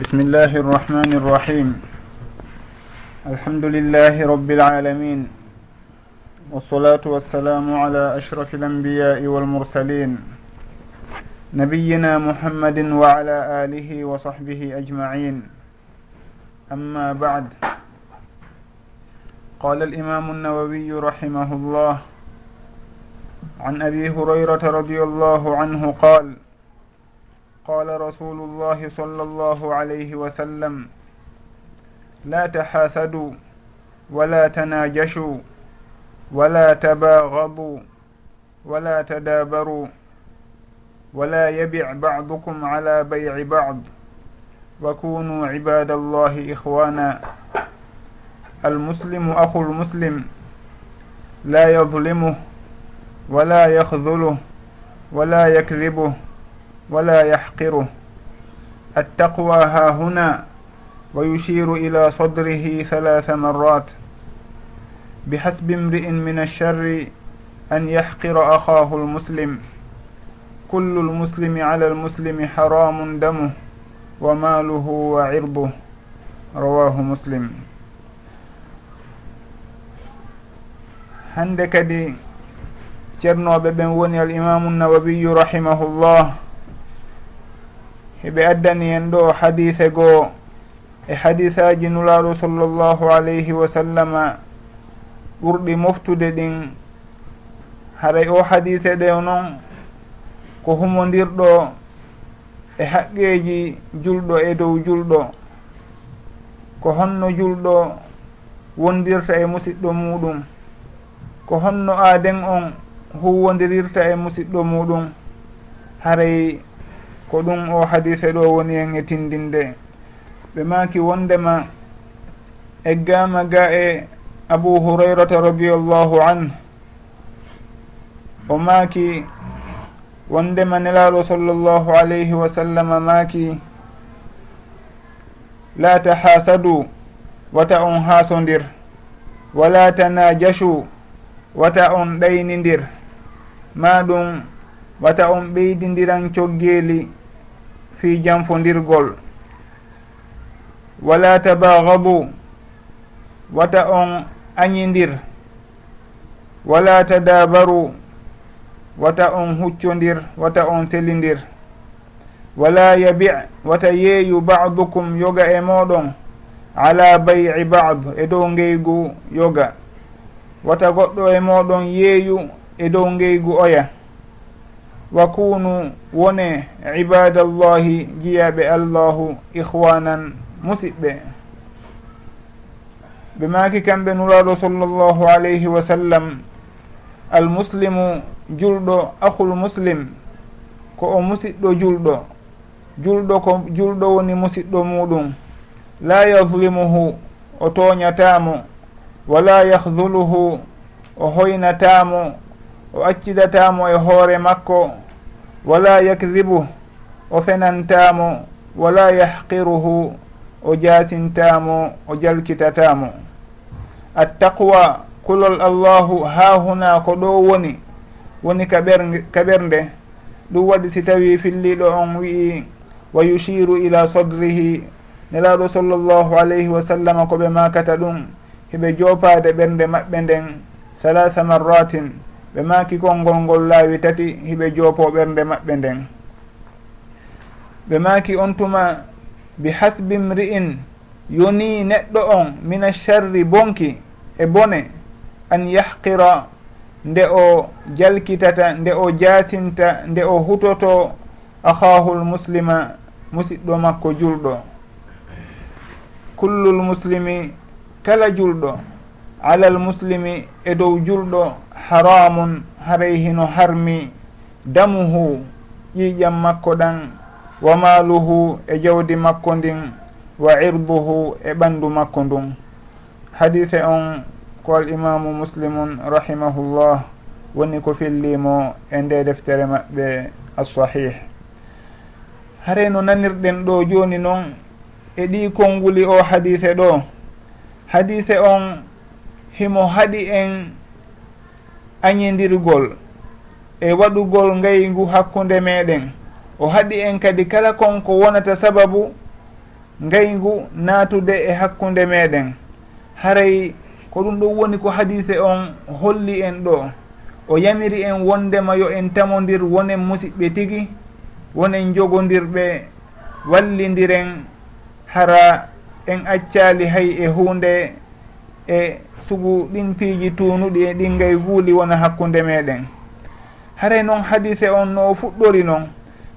بسم الله الرحمن الرحيم الحمد لله رب العالمين والصلاة والسلام على أشرف الأنبياء والمرسلين نبينا محمد وعلى آله وصحبه أجمعين أما بعد قال الإمام النووي رحمه الله عن أبي هريرة رضي الله عنه قال قال رسول الله صلى الله عليه وسلم لا تحاسدوا ولا تناجشوا ولا تباغضوا ولا تدابروا ولا يبع بعضكم على بيع بعض وكونوا عباد الله إخوانا. المسلم أخو المسلم لا يظلمه ولا يخذله ولا يكذبه ولا يحقره التقوى ها هنا ويشير إلى صدره ثلاث مرات. بحسب امرئ من الشر أن يحقر أخاه المسلم. كل المسلم على المسلم حرام دمه وماله وعرضه. rawahu muslim hande kadi ceernoɓe ɓen woni al imamu nawawiyu rahimahullah heɓe addani en ɗo hadise goo e hadisaji nulaɗo sallllahu alayhi wa sallama. Ɓurɗi moftude ɗin haray o hadise ɗe noon ko humodirɗo e haqqeji julɗo e dow julɗo. Ko honno julɗo wondirta e musidɗo muɗum. Ko honno aaden on huwondirirta e musidɗo muɗum. Haray ko ɗum o hadise ɗo woni en e tindinde. Ɓe maki wondema eggama ga e abu hurairata radiallahu an o maki wondema nelaɗo sallllahu alayhi wa sallam maki la tahasadu wata on hasodir wala tanajashu wata on ɗaynidir ma ɗum wata on ɓeydidiran coggeeli fi janfodirgol. Wala tabagadu wata on añidir wala tadabaru wata on huccodir wata on selidir wala yabi wata yeeyu badukum yoga e moɗon ala bayi bad e dow ngeygu yoga. Wata goɗɗo e moɗon yeeyu e dow ngeygu oya. wa kunu wone ibadallahi jiyaɓe allahu ihwanan musiɓɓe. Ɓe maki kamɓe nuraɗo sallllahu alayhi wa sallam almuslimu julɗo ahul muslim ko o musiɗɗo julɗo julɗo ko julɗo woni musiɗɗo muɗum. La yadlimuhu o toñatamo wala yahduluhu o hoynatamo o accidatamo e hoore makko wala yakdibu o fenantamo wala yahqiruhu o jasintamo o jalkitatamo attaqwa kulol allahu ha huna ko ɗo woni woni kaɓernde. Ɗum waɗi si tawi filliɗo on wii wa yushiru ila sodrihi nelaɗo sallllahu alayhi wa sallam koɓe makata ɗum heɓe jopade ɓernde maɓɓe nden salasa marratin ɓe maki konngol ngol laawi tati hiɓe joopo ɓernde maɓɓe nden. Ɓe maki on tuma bi hasbi mri'in yoni neɗɗo on mina sharri bonki e bone an yahqira nde o jalkitata nde o jaasinta nde o hutoto ahahul muslima musidɗo makko julɗo. Kullul muslimi kala julɗo. alal muslimi e dow julɗo haramun haray hino harmi. Damuhu ƴiiƴam makko ɗan wa maaluhu e jawdi makko ndin wa irduhu e ɓanndu makko ndun. Hadise on ko alimamu muslimun rahimahullah woni ko fillimo e nde deftere maɓɓe assahih. Hare no nanirɗen ɗo joni noon e ɗi konnguli o hadise ɗo. Hadise on himo haɗi en añidirgol e waɗugol ngayngu hakkunde meɗen. O haɗi en kadi kala konko wonata sababu ngayngu naatude e hakkunde meɗen. Haray ko ɗum ɗon woni ko hadise on holli en ɗo. O yamiri en wondema yo en tamodir wonen musidɓe tigi wonen jogodirɓe wallidiren hara en accali hay e hunde e sugu ɗin piiji tunuɗi e ɗin gay guuli wona hakkunde meɗen. Haray noon hadise on no fuɗɗori noon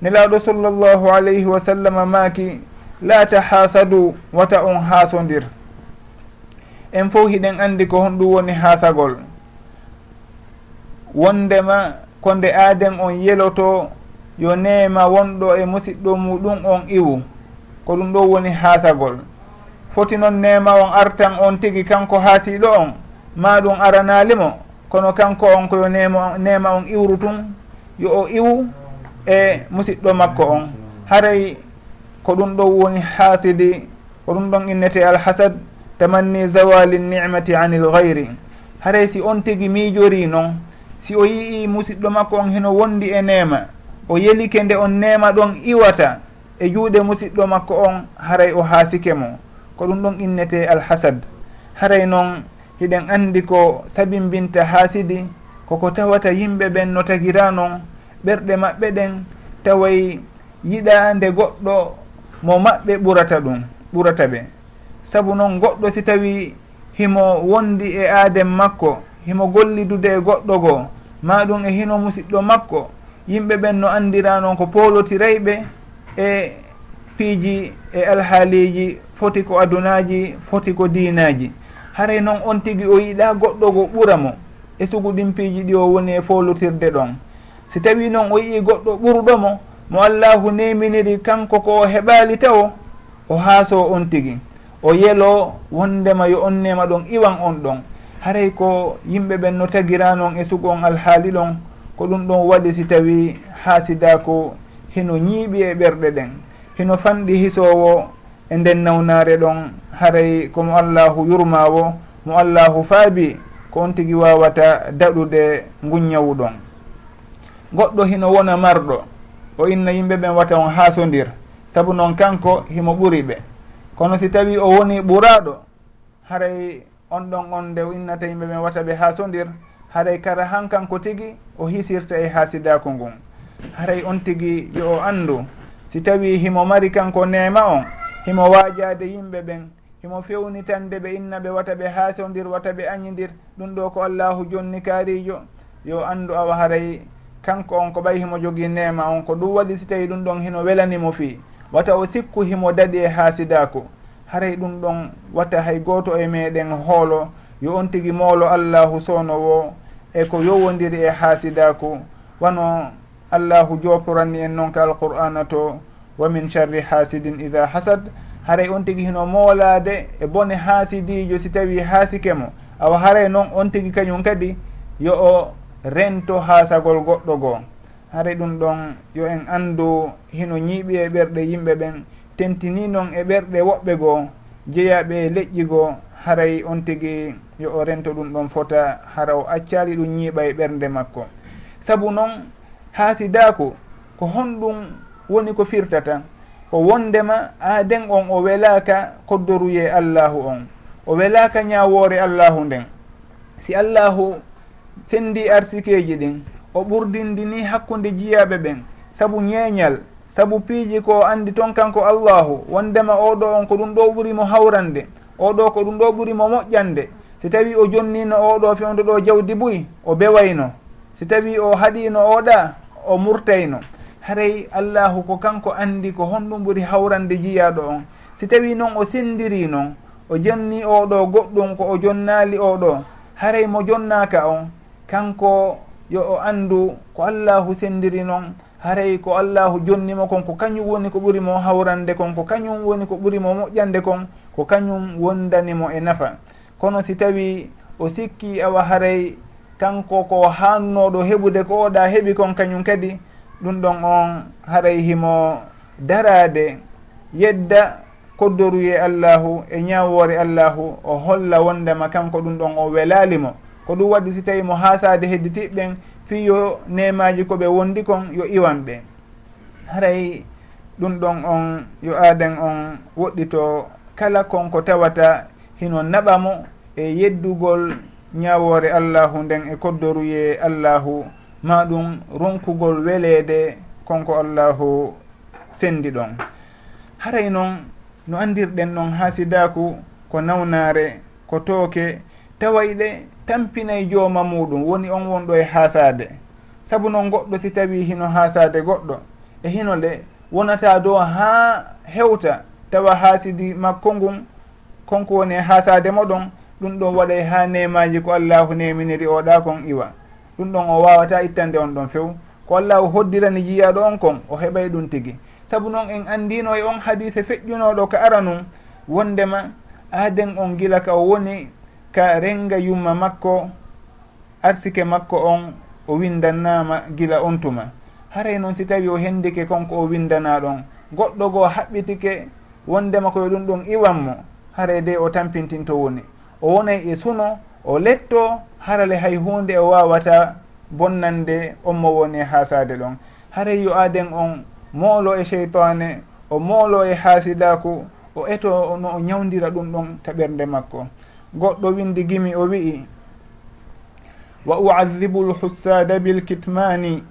nelaɗo sallllahu alayhi wa sallam maaki la tahasadu wata on haasodir en fof hiɗen andi ko honɗum woni haasagol. Wondema ko nde aaden on yeloto yo neema wonɗo e musidɗo muɗum on iwu. Ko ɗum ɗo woni haasagol. foti noon nema on artan on tigi kanko haasiɗo on ma ɗum aranalimo kono kanko on koyo nema nema on iwru tun yo o iwu e musidɗo makko on. Haray ko ɗum ɗon woni haasidi ko ɗum ɗon innete alhasad tamanni zawali nicmati anil gayri haray si on tigi miijori noon si o yii musidɗo makko on heno wondi e nema o yelike nde on nema ɗon iwata e juuɗe musidɗo makko on haray o haasike mo. ko ɗum ɗon innete alhasad. Haray noon hiɗen andi ko sabimbinta haasidi koko tawata yimɓe ɓen no tagira noon ɓerɗe maɓɓe ɗen taway yiɗa nde goɗɗo mo maɓɓe ɓurata ɗum ɓurata ɓe. Saabu noon goɗɗo si tawi himo wondi e aaden makko himo gollidude e goɗɗo goo ma ɗum e hino musidɗo makko yimɓe ɓen no anndira noon ko polotirayɓe e piiji e alhaaliji foti ko adunaji foti ko dinaji haray noon on tigi o yiɗa goɗɗo go ɓura mo. E sugu ɗimpiiji ɗi o woni e folutirde ɗon. Si tawi noon o yii goɗɗo ɓurɗomo mo allahu neminiri kanko ko o heɓali taw o haaso on tigi. O yelo wondema yo on nema ɗon iwan on ɗon. Haray ko yimɓe ɓen no tagira noon e sugu on alhaali ɗon ko ɗum ɗon waɗi si tawi haasidako hino ñiiɓi e ɓerɗe ɗen. Hino fanɗi hisowo e nden nawnare ɗon haray komo allahu yurmawo mo allahu faabi ko on tigi wawata daɗude guññawu ɗon goɗɗo hino wona marɗo o inna yimɓe ɓen wata on haasodir saabu noon kanko himo ɓuri ɓe kono si tawi o woni ɓuraɗo haray on ɗon on nde innata yimɓe ɓen wata ɓe haasodir haray kara han kanko tigi o hisirta e haasidako ngun. Haray on tigi yo o andu si tawi himo mari kanko nema on himo waajade yimɓe ɓen himo fewnitande ɓe inna ɓe wata ɓe haasodir wata ɓe añidir ɗum ɗo ko allahu jonni kaarijo yo anndu awa haray kanko on ko ɓay himo jogii nema on ko ɗum waɗi si tawi ɗum ɗon hino welanimo fii. Wata o sikku himo daɗi e haasidako haray ɗum ɗon wata hay gooto e meɗen hoolo. Yo on tigi moolo allahu sownowo e ko yowodiri e haasidako wano allahu joporanni en noon ka alqur'ana to. wa min sharri hasidin ida hasad. Haray on tigi hino moolade e bone haasidijo si tawi haasike mo. Awa haray noon on tigi kañum kadi yo o rento haasagol goɗɗo goo. Haray ɗum ɗon yo en anndu hino ñiiɓi e ɓerɗe yimɓe ɓen tentini noon e ɓerɗe woɓɓe goo jeeyaɓe e leƴƴi goo. Haray on tigi yo o rento ɗum ɗon fota hara o accali ɗum ñiiɓa e ɓernde makko. Sabu noon haasidaku ko honɗum woni ko firtata o wondema aaden on o welaka koddoruye allahu on. O welaka ñawore allahu nden. Si allahu sendi arsikeji ɗin o ɓurdindini hakkude jiyaɓe ɓen. Saabu ñeeñal saabu piiji ko andi toon kanko allahu. Wondema oɗo on ko ɗum ɗo ɓurimo hawrande. Oɗo ko ɗum ɗo ɓurimo moƴƴande. Si tawi o jonnino oɗo fewdo ɗo jawdi buy o bewayno. Si tawi o haɗino oɗa o murtayno. haray allahu ko kanko andi ko honɗum ɓuuri hawrande jiyaɗo on. Si tawi noon o sendiri noon o jonni oɗo goɗɗum ko o jonnali oɗo haray mo jonnaka on. Kanko yo o andu ko allahu sendiri noon haray ko allahu jonnimo kon ko kañum woni ko ɓuri mo hawrande kon ko kañum woni ko ɓuri mo moƴƴande kon ko kañum wondanimo e nafa. Kono si tawi o sikki awa haray kanko ko hannoɗo heɓude ko oɗa heeɓi kon kañum kadi ɗum ɗon on haray himo darade yedda koddoruye allahu e ñawore allahu o holla wondema kanko ɗum ɗon o welalimo ko ɗum waɗi si tawi mo hasade hedditiɓɓen fi yo nemaji koɓe wondi kon yo iwan ɓe. Haray ɗum ɗon on yo aaden on woɗɗito kala konko tawata hino naɓa mo e yeddugol ñawore allahu nden e koddoruye allahu. ma ɗum ronkugol weleede konko allahu sendi ɗon. Haray noon no andirɗen noon ha sidaku ko nawnaare ko tooke tawayɗe tampinay jooma muɗum woni on wonɗo e haasade sabu noon goɗɗo si tawi hino haasade goɗɗo e hino le wonata dow ha hewta tawa haasidi makko ngun konko woni e haasade moɗon ɗum ɗon waɗay ha nemaji ko allahu neminiri oɗa kon iwa. ɗum ɗon o wawata ittande on ɗon few. Ko allah o hoddirani jiyaɗo on kon o heɓay ɗum tigi. Saabu noon en andino e on hadise feƴƴunoɗo ka ara num wondema aaden on gila ka o woni ka renga yumma makko arsike makko on o windannama gila on tuma. Haray noon si tawi o hendike konko o windana ɗon goɗɗo goo haɓɓitike wondema koye ɗum ɗon iwanmo haray de o tampintinto woni. O wonay e suno o letto harale hay hunde o wawata bonnande on mo woni hasade ɗon. Haray yo aaden on moolo e cheytane o moolo e haasidaku o eto no o ñawdira ɗum ɗon ta taɓerde makko. Goɗɗo windi gimi o wi'i wa uadibu lhussada bilkitmani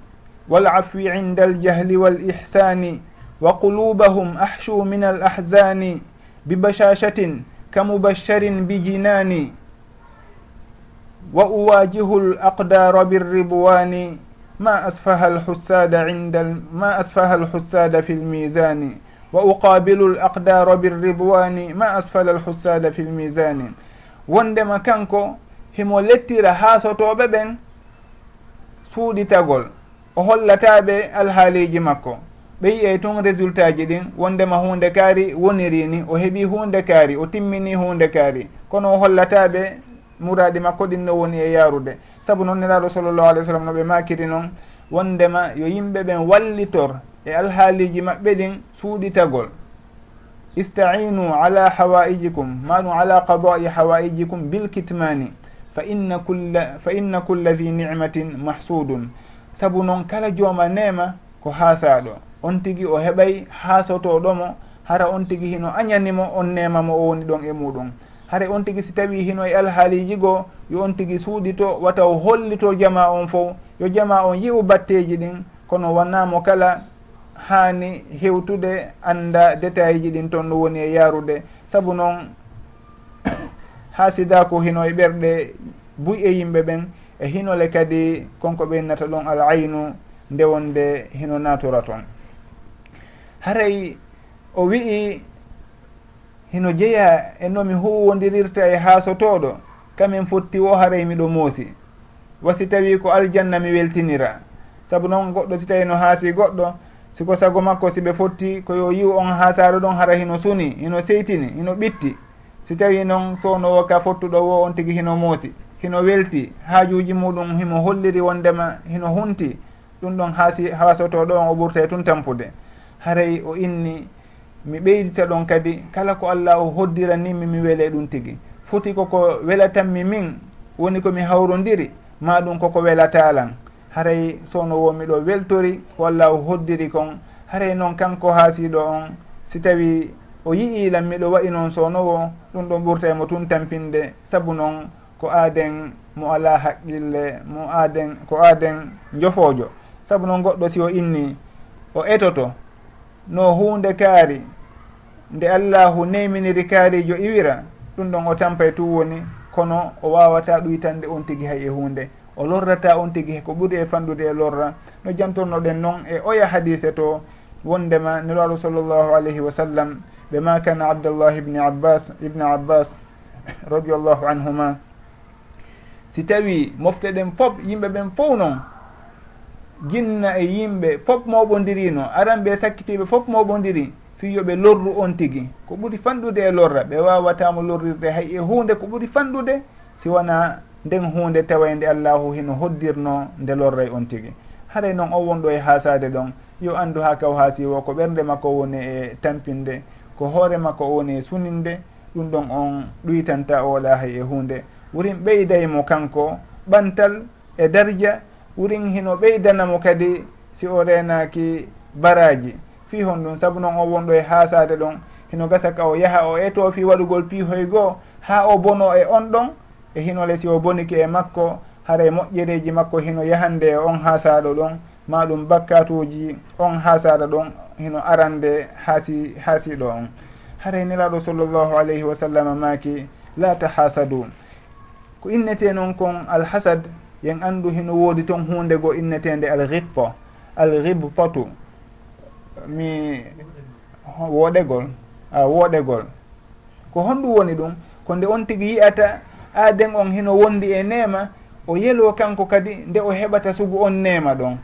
walafwi inda aljahli walihsani wa qulubahum ahshu min alahzani bibashashatin kamubasharin bijinani wa uwajihu l aqdara birribwani ma asfaha alhussada inda ma asfaha alhussada fi lmisani wa uqabilu l aqdara birribwani ma asfala alhussada fi lmisani wondema kanko himo lettira haasotoɓe ɓen suuɗitagol o hollataɓe alhaaliji makko ɓe yiyey tun résultat ji ɗin wondema hunde kaari wonirini o heeɓi hunde kaari o timmini hunde kaari kono o hollataɓe muraɗi makko ɗin no woni e yarude saabu noon nelaɗo sallllahu alih w sallam no ɓe makiri noon wondema yo yimɓe ɓen wallitor e alhaaliji maɓɓe ɗin suuɗitagol. Istainu ala hawaijikum manu ala qadai hawaijikum bilkitmani fa inna kulla fa inna kulla vi nicmatin mahsudun saabu noon kala jooma nema ko haasaɗo on tigui o heɓay haasotoɗomo hara on tigui hino añanimo on nemamo o woni ɗon e muɗum. hare on tigui si tawi hino e alhaaliji goo yo on tigui suuɗito wataw hollito jama on fof yo jama on yi'u batteji ɗin kono wannamo kala haani hewtude anda détail ji ɗin toon no woni e yarude saabu noon ha sidako hino e ɓerɗe buy e yimɓe ɓen e hinole kadi konko ɓennata ɗon al aynu ndewonde hino natora toon haray o wi'i hino jeeya e nomi huwodirirta e haasotoɗo kamin fotti o haray miɗo moosi. Wasi tawi ko aljanna mi weltinira. Saabu noon goɗɗo si tawi no haasi goɗɗo siko sago makko si ɓe fotti koyo yiw on ha haasaro ɗon hara hino suni hino seytini hino ɓitti. Si tawi noon sowno o ka fottuɗo wo on tigi hino moosi hino welti haajuji muɗum himo holliri wondema hino hunti ɗum ɗon haasi haasotoɗo on o ɓurta e tun tampude haray o inni mi ɓeydita ɗon kadi kala ko allah o hoddiranni mi mi weele ɗum tigi. Foti koko welatanmi min woni komi hawrodiri ma ɗum koko welatalan haray sowno wo miɗo weltori ko allah o hoddiri kon haray noon kanko haasiɗo on. Si tawi o yi'ilan miɗo waɗi noon sownowo ɗum ɗon ɓurta emo tun tampinde. Saabu noon ko aaden mo ala haqqille mo aaden ko aaden jofojo saabu noon goɗɗo si o inni o etoto no hunde kaari nde allahu neyminiri kaarijo iwira ɗum ɗon o tampa e tum woni kono o wawata ɗuytande on tigui hay e hunde o lorrata on tigui ko ɓuuri e fandude e lorra. No jantornoɗen noon e oya hadise to wondema nelaɗo sallllahu alayhi wa sallam ɓe ma kana abdallah ibni abbas ibne abbas radiallahu anhuma. Si tawi mofteɗen fof yimɓe ɓen fof noon jinna e yimɓe fof mawɓodiri no aranɓe sakkitiɓe fof mawɓodiri fi yoɓe lorru on tigi. Ko ɓuuri fanɗude e lorra ɓe wawatamo lorrirde hay e hunde ko ɓuuri fanɗude si wona nden hunde tawayde allahu hino hoddirno nde lorray on tigi. Haray noon on wonɗo e hasade ɗon yo andu ha kaw ha siwo ko ɓerde makko woni e tampinde ko hoore makko woni e suninde ɗum ɗon on ɗuytanta oɗa hay e hunde. Wurin ɓeydaymo kanko ɓantal e darja wurin hino ɓeydanamo kadi si o renaki baraji. piihon ɗum saabu noon o wonɗo e haasade ɗon. Hino gasa ka o yaha o etofi waɗugol piihoy goo ha o bono e on ɗon e hino lesi o boniki e makko hara moƴƴereji makko hino yahande e on haasaɗo ɗon. Ma ɗum bakkatuji on hasaɗa ɗon hino arande haasi haasiɗo on. Haray nelaɗo sallllahu alayhi wa sallam maki la tahasadu. Ko innete noon kon alhasad yen andu hino woodi toon hunde goo innetende alghibpo alghibpotu mi wooɗegol wooɗegol ko honɗum woni ɗum ko nde on tigi yiyata aaden on hino wondi e nema o yelo kanko kadi nde o heɓata sugu on nema ɗon.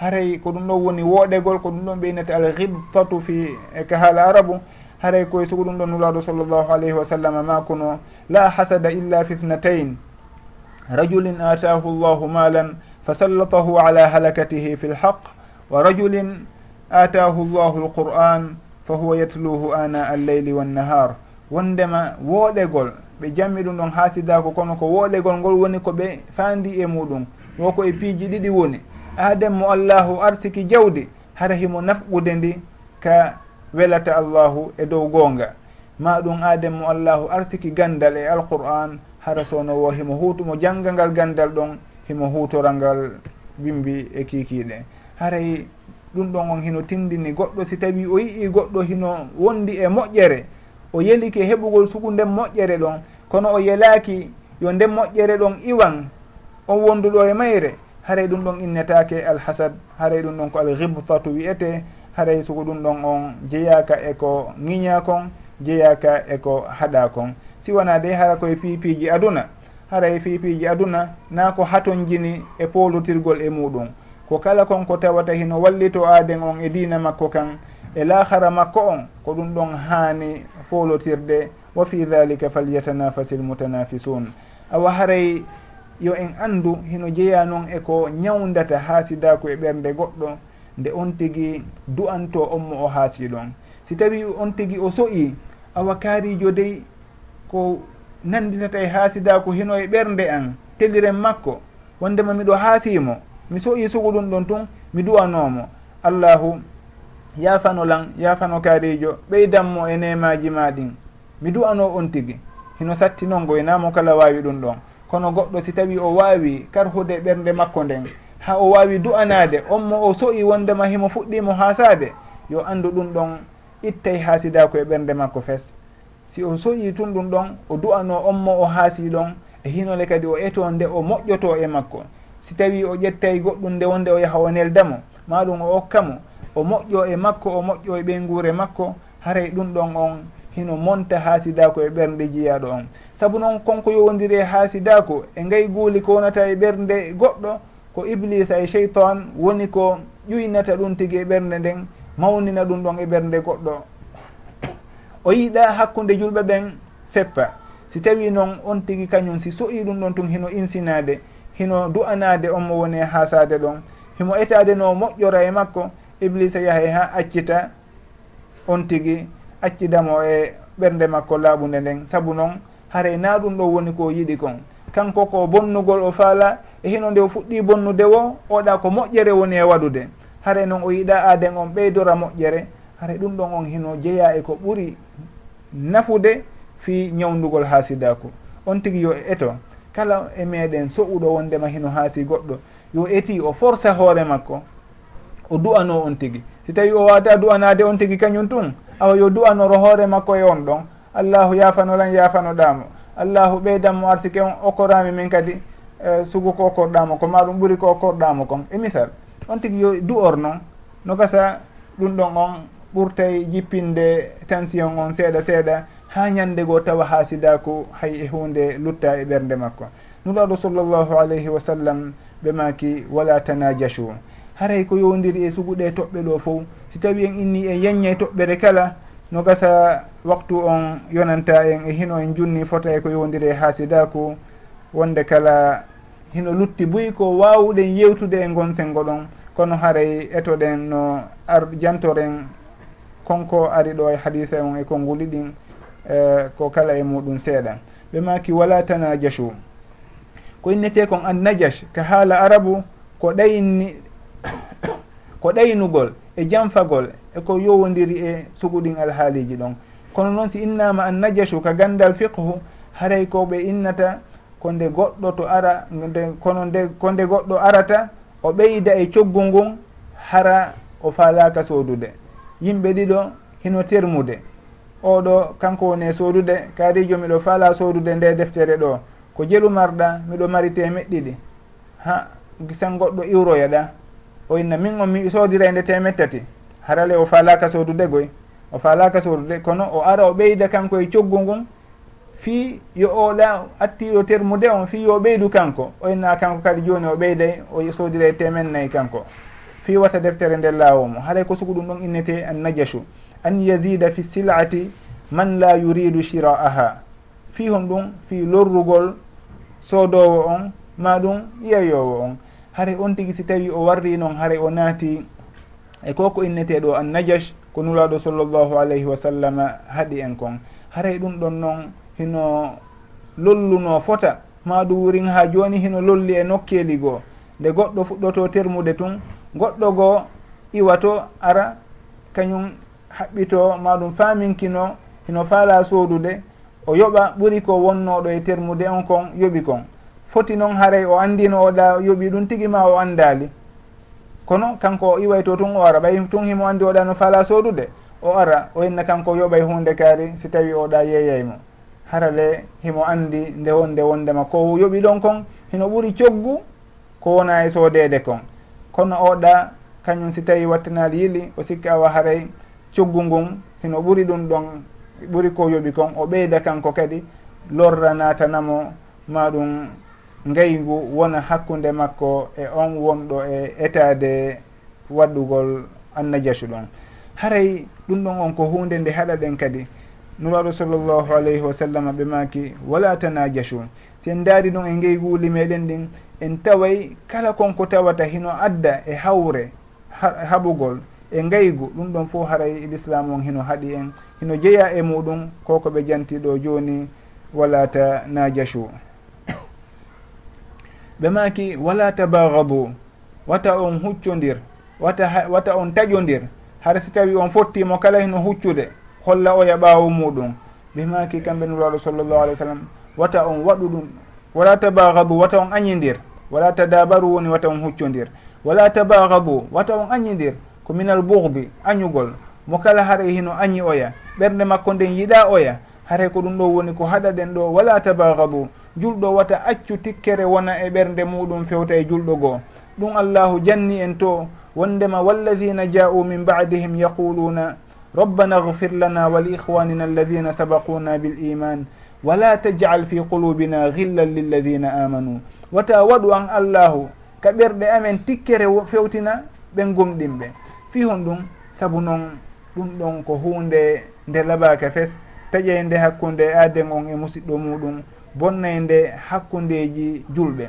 Haray ko ɗum ɗon woni wooɗegol ko ɗum ɗon ɓeynata al ribtatu fi e ka haala arabu haray koye sugu ɗum ɗon nulaaɗo sallllahu alayhi wa sallam makono la hasada illa fitnatain rajulin atahu llahu malan fa sallatahu ala halakatihi fi lhaq wa rajulin atahu llahu lqur'an fa huwa yatluhu ana alleyli wannahar wondema wooɗegol ɓe jammi ɗum ɗon haasidako kono ko wooɗegol ngol woni ko ɓe faandi e muɗum. Woko e piiji ɗiɗi woni. Aden mo allahu arsiki jawdi hara himo nafɓude ndi ka welata allahu e dow goonga. Ma ɗum aden mo allahu arsiki gandal e alqur'an hara sownowo himo huutumo mo ngal gandal ɗon himo huutoral ngal bimbi e kiikiiɗe. Haray ɗum ɗon on hino tindini. Goɗɗo si tawi o yii goɗɗo hino wondi e moƴƴere. O yelike heɓugol sugu nden moƴƴere ɗon. Kono o yelaki yo nden moƴƴere ɗon iwan on wonduɗo e mayre. Haray ɗum ɗon innetake alhasad. Haray ɗum ɗon ko alghibtatu wiyete haray sugu ɗum ɗon on jeeyaka eko ŋiña kon jeeyaka eko haɗa kon siwana de hara koye piipiji aduna. Haray fiipiji aduna na ko haton jini e polotirgol e muɗum. ko kala kon ko tawata hino wallito aaden on e diina makko kan e lahara makko on ko ɗum ɗon haani folotirde wa fi dhalika falyatanafasi lmutanafisun awa haray yo en anndu hino jeeya noon e ko ñawdata haasidaku e ɓernde goɗɗo nde on tigi du'anto on mo o haasi ɗon si tawi on tigi o soyi awa kaarijo dey ko nanditata e haasidako hino e ɓernde an teliren makko wondema miɗo haasimo mi soƴi sugu ɗum ɗon tun mi duwanomo. Allahu yafano lan yafano kaarijo ɓeydanmo e nemaji ma ɗin mi du'ano on tigi. Hino sattinongo e namo kala wawi ɗum ɗon. Kono goɗɗo si tawi o wawi karhude ɓernde makko nden ha o wawi du'anade on mo o soƴi wondema himo fuɗɗimo hasade yo andu ɗum ɗon ittay haasidako e ɓernde makko fes. Si o soƴi tun ɗum ɗon o du'ano on mo o haasi ɗon e hinole kadi o eto nde o moƴƴoto e makko. si tawi o ƴettay goɗɗum nde wonde o yaha o neldamo maɗum o hokka mo o moƴƴo e makko o moƴƴo e ɓeyngure makko haray ɗum ɗon on hino monta haasidako e ɓernde jiyaɗo on. Saabu noon konko yowodiri e haasidako e ngay guuli ko wonata e ɓernde goɗɗo ko iblisa e cheytan woni ko ƴuynata ɗum tigi e ɓernde nden mawnina ɗum ɗon e ɓernde goɗɗo. O yiiɗa hakkude julɓe ɓen feppa. Si tawi noon on tigi kañum si soƴi ɗum ɗon tun hino insinade. hino du'anade on mo woni e hasade ɗon. Himo etade no moƴƴora e makko iblisa yahay ha accita on tigui accidamo e ɓernde makko laaɓude nden. Saabu noon haray na ɗum ɗo woni ko yiɗi kon. Kanko ko bonnugol o faala e hino nde o fuɗɗi bonnude wo oɗa ko moƴƴere woni e waɗude. Haray noon o yiɗa aaden on ɓeydora moƴƴere. Haray ɗum ɗon on hino jeeya e ko ɓuri nafude fi ñawdugol haasidako on tigui yo eto. kala e meɗen so'uɗo wondema hino haasi goɗɗo. Yo eti o forsa hoore makko o du'ano on tigi. Si tawi o wawata du'anade on tigi kañum tun awa yo du'anoro hoore makko e on ɗon. Allahu yafanolan yafanoɗamo allahu ɓeydanmo arsike on okkorami min kadi e, sugu ko okkorɗamo ko maɗum ɓuuri ko okkorɗamo kon. E misal on tigi yo du'or noon no gasa ɗum ɗon on ɓurtay jippinde tension on seeɗa seeɗa ha ñande goo tawa ha hay e hunde lutta e ɓernde makko. Nulaɗo sallllahu alayhi wa sallam ɓe maki wala tanajachu haray ko yowdiri e suguɗe toɓɓe ɗo fof si tawi en inni e yeññay e toɓɓere kala no gasa waktu on yonanta en e hino en junni fotay e ko yowdiri e ha wonde kala hino lutti buy ko wawɗen yewtude e gon sengo ɗon kono haray etoɗen no ar jantoren konko ari ɗo e hadise on e konnguli ɗin E, ko kala e muɗum seeɗa ɓe maki wala tanajashu. Ko innete kon annajash ka haala arabu ko ɗayni ko ɗaynugol e janfagol eko yowodiri e suguɗin alhaaliji ɗon. Kono noon si innama annajashu ka gandal fiqhu haray ko ɓe innata ko nde goɗɗo to ara nde kono nde ko nde goɗɗo arata o ɓeyda e coggu ngun hara o faalaka soodude. Yimɓe ɗiɗo hino termude. oɗo kanko woni e sodude kaarijo miɗo faala sodude nde deftere ɗo. Ko jeɗumarɗa miɗo mari temeɗ ɗiɗi ha sen goɗɗo iwroyaɗa o inna min on mi soodira e nde temeɗ tati. Harale o faalaka sodude goy. O faalaka sodude kono o ara o ɓeyda kanko e coggu ngun fi yo oɗa attiɗo termude on fi yo ɓeydu kanko. O inna kanko kadi joni o ɓeyday o soodira e temen nayyi kanko. Fi wata deftere nde laawo mo. Haray ko sugu ɗum ɗon innete annajashu. an yazida fi silati man la yuridu chira'aha fi hon ɗum fi lorrugol soodowo on ma ɗum yeyowo on. Hare on tigui si tawi o warri noon hare o naati. E ko ko inneteɗo an najash ko nulaɗo sallllahu alayhi wa sallam haɗi en kon. Haray ɗum ɗon noon hino lolluno fota. Ma ɗum wurin ha joni hino lolli e nokkeli goo. Nde goɗɗo fuɗɗoto termude tun goɗɗo goo iwato ara kañum haɓɓito ma ɗum faminkino hino faala soodude o yoɓa ɓuri ko wonnoɗo e termude on kon yoɓi kon. Foti noon haaray o andino oɗa yoɓi ɗum tigi ma o andali kono kanko o iway to tun o ara ɓay tun himo andi oɗa no faala soodude o ara o inna kanko yoɓay hunde kaari si tawi oɗa yeeyaymo harale himo andi nde wonde wondema ko yoɓi ɗon kon hino ɓuuri coggu ko wona e soodede kon. Kono oɗa kañum si tawi wattanali yili o sikki awa haray coggu ngun hino ɓuri ɗum ɗon ɓuri ko yoɓi kon o ɓeyda kanko kadi lorra natanamo ma ɗum ngeygu wona hakkunde makko e on wonɗo e etade waɗɗugol annajasu ɗon. Haray ɗum ɗon on ko hunde nde haɗa ɗen kadi nuraɗo sallllahu alayhi wa sallam ɓe maki wala tanajasu. Si en daari ɗum e ngeyguuli meɗen ɗin en taway kala konko tawata hino adda e hawre haɓugol. e ngaygu ɗum ɗon fof haray l'islam on hino haaɗi en. Hino jeeya e muɗum ko ko ɓe jantiɗo joni wala ta najasu ɓe maki wala tabagadu wata on huccodir wata wata on taƴodir hara si tawi on fottimo kala hino huccude holla oya ɓaawo muɗum. Ɓe maki kamɓe nuraɗo sallllahu alih w sallam wata on waɗu ɗum. Wala tabagadu wata on añidir wala tadabaru woni wata on huccodir wala tabagadu wata on añidir ko minal bourbi añugol. Mo kala haray hino añi oya. Ɓernde makko nden yiɗa oya. Haray ko ɗum ɗo woni ko haɗa ɗen ɗo. Wala tabagabu julɗo wata accu tikkere wona e ɓernde muɗum fewta e julɗo goo. Ɗum allahu janni en to. Wondema walladina ja'u min badihim yaquluna rabbana gfir lana wa li ihwanina alladina sabaquna bil iman. Wala tajal fi qulubina gillan lilladina amanu. Wata waɗu an allahu ka ɓerɗe amen tikkere fewtina ɓen gumɗinɓe fi hon ɗum saabu noon ɗum ɗon ko hunde nde laɓaka fes. Taƴay nde hakkunde aden on e musidɗo muɗum bonnay nde hakkundeji julɓe.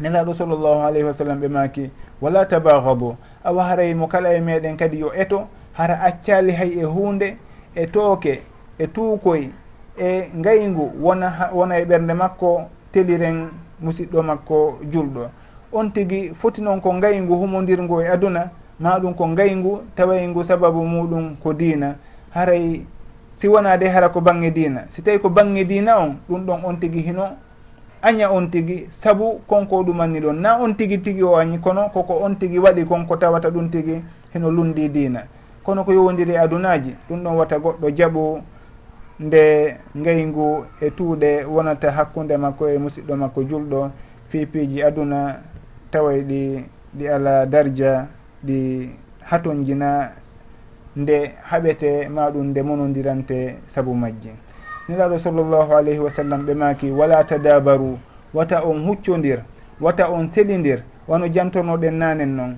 Nelaɗo sallllahu alayhi wa sallam ɓe maki wala tabagadu awa haray mo kala e meɗen kadi yo eto? Hara accali hay e hunde e tooke e tuukoy e ngayngu wona wona e ɓernde makko teliren musidɗo makko julɗo. On tigui foti noon ko ngayngu humodirngu e aduna ma ɗum ko ngayngu tawaygu sababu muɗum ko diina. Haray si wona de hara ko bange diina. Si tawi ko bange diina on ɗum ɗon on tigi hino. Aña on tigi saabu konko ɗumanni ɗon. Na on tigi tigi o añi kono koko on tigi waɗi konko tawata ɗum tigi hino lundi diina. Kono ko yowodiri adunaji ɗum ɗon wata goɗɗo jaaɓu nde ngayngu e tuuɗe wonata hakkude makko e musidɗo makko julɗo fiipiji aduna taway ɗi ɗi ala darja. ɗi haton jina nde haɓete maɗum nde monodirante saabu majji. Niraɗo sallllahu alayhi wa sallam ɓe maki wala tadabaru wata on huccodir wata on seɗidir wano jantonoɗen nanen noon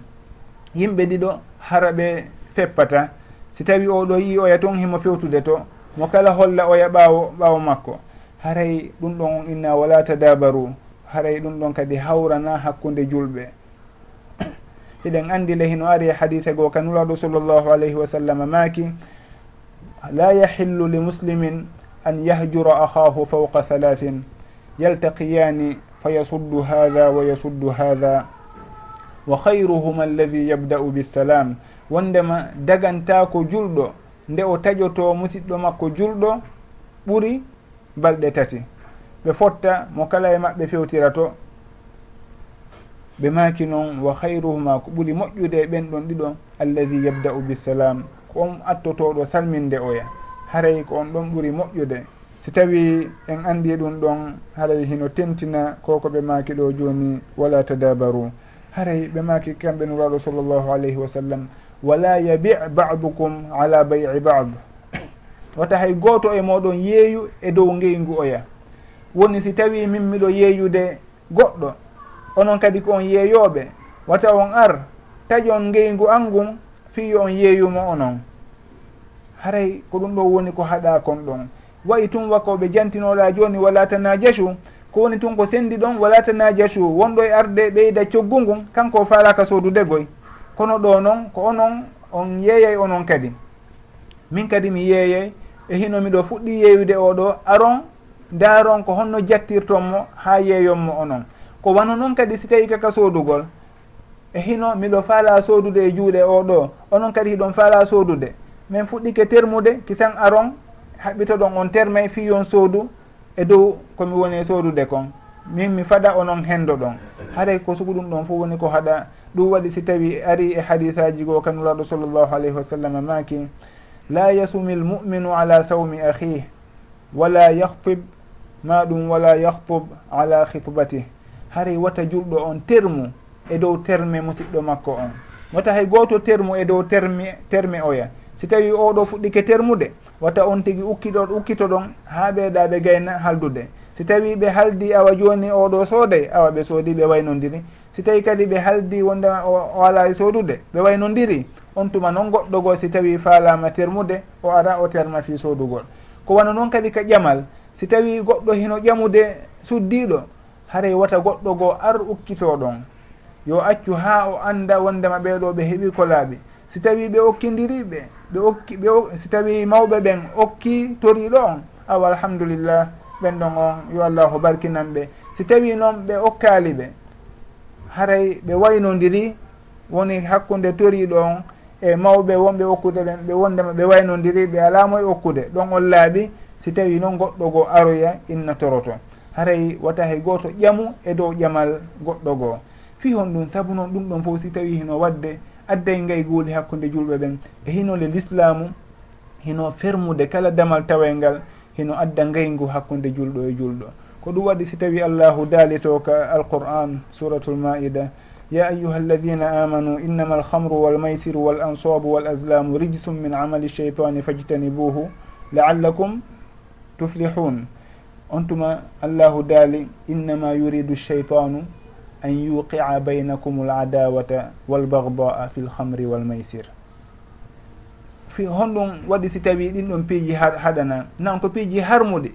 yimɓe ɗiɗo hara ɓe feppata. Si tawi oɗo yi oya toon himo fewtude to mo kala holla oya ɓawo ɓawo makko. Haray ɗum ɗon on inna wala tadabaru haray ɗum ɗon kadi hawrana hakkude julɓe. eɗen andi le hino ari e hadise goo kanulaɗo sallllahu alayhi wa sallam maaki la yahillu li muslimin an yahjura ahahu fawqa halahin yaltaqiyani fa yasuddu hada wa yasuddu hada wa hayruhuma alladi yabda'u bisalam wondema dagantako julɗo nde o taƴoto musidɗo makko julɗo ɓuri balɗe tati. Ɓe fotta mo kala e maɓɓe fewtira to ɓe maki noon wa hayruhuma ko ɓuuri moƴƴude e ɓen ɗon ɗiɗo alladi yabda'u bisalam ko on attotoɗo salminde oya haray ko on ɗon ɓuuri moƴƴude. Si tawi en andi ɗum ɗon haray hino tentina koko ɓe maki ɗo joni wala tadabaru haray ɓe maki kamɓe nuraɗo sallllahu alayhi wa sallam wala yabi badukum ala bay'i bad. Wata hay goto e moɗon yeeyu e dow ngeygu oya woni si tawi min miɗo yeeyude goɗɗo onon kadi ko on yeeyoɓe wata on ar taƴi on ngeygu an fiyo on yeeyuma onon. Haray ko ɗum ɗo woni ko haɗa kon ɗon. Wayi tun wakkoɓe jantinoɗa joni wala tana jasu ko woni tun ko sendi ɗon wala tana jasu wonɗo e arde ɓeyda coggu ngun kanko falaka sodude goy kono ɗo noon ko onon on yeeyay onon kadi. Min kadi mi yeeyay e hino miɗo fuɗɗi yeeyude oɗo aron daaron ko honno jattirtonmo ha yeeyonmo onon. ko wano noon kadi si tawi kaka soodugol e hino miɗo faala soodude e juuɗe oɗo onon kadi hiɗon faala soodude min fuɗɗike termude kisan aron haɓɓitoɗon on terme fi yon soodu e dow komi woni e soodude kon. Min mi fada onon hendo ɗon. Haray ko sugu ɗum ɗon fof woni ko haɗa ɗum waɗi si tawi ari e hadisaji goo kanulaɗo sallllahu alayhi wa sallam maki la yasumi lmuminu ala sawmi ahih wala yahtib ma ɗum wala yahtub ala khitbatih haray wata julɗo on termu e dow terme musidɗo makko on. Wata hay goto termu e dow terme terme oya. Si tawi oɗo fuɗɗike termude wata on tigui ukkiɗo ukkito ɗon ha ɓeeɗa ɓe gayna haldude. Si tawi ɓe haldi awa joni oɗo sooday awa ɓe soodi ɓe waynodiri si tawi kadi ɓe haldi wonde o ala soodude ɓe waynodiri on tuma noon goɗɗo goo si tawi faalama termude o ara o terma fi soodugol. Ko wano noon kadi ka ƴamal si tawi goɗɗo hino ƴamude suddiɗo haray wata goɗɗo goo ar ukkitoɗon yo accu ha o anda wondema ɓeeɗo ɓe heeɓi ko laaɓi si tawi ɓe okkidiriɓe ɓe okki ɓe si tawi mawɓe ɓen okki toriɗo on aw alhamdulillah ɓen ɗon on yo allahu barkinan ɓe si tawi noon ɓe okkali ɓe haray ɓe waynodiri woni hakkude toriɗo on e mawɓe wonɓe okkude ɓen ɓe wondema ɓe waynodiri ɓe ala moye okkude ɗon on laaɓi si tawi noon goɗɗo goo aroya inna toroto. haray wata hay goto ƴamu e dow ƴamal goɗɗo goo. Fi hon ɗum saabu noon ɗum ɗon fof si tawi hino wadde adday ngay guuli hakkude julɓe ɓen. E hinole l'islamu hino fermude kala damal tawayngal hino adda ngayngu hakkude julɗo e julɗo. Ko ɗum waɗi si tawi allahu daalito ka alqur'an suratul maida ya ayuha alladina amanu innama alhamru walmaysiru walansabu ansabu rijsum min amali cheitani fajtanibuhu laallakum tuflihun on tuma allahu daali innama yuridu cheitanu an yuqia baynakum l walbagdaa fi lhamri walmaysir fi honɗum waɗi si tawi ɗin ɗon piiji haɗana. Nan ko piiji harmude.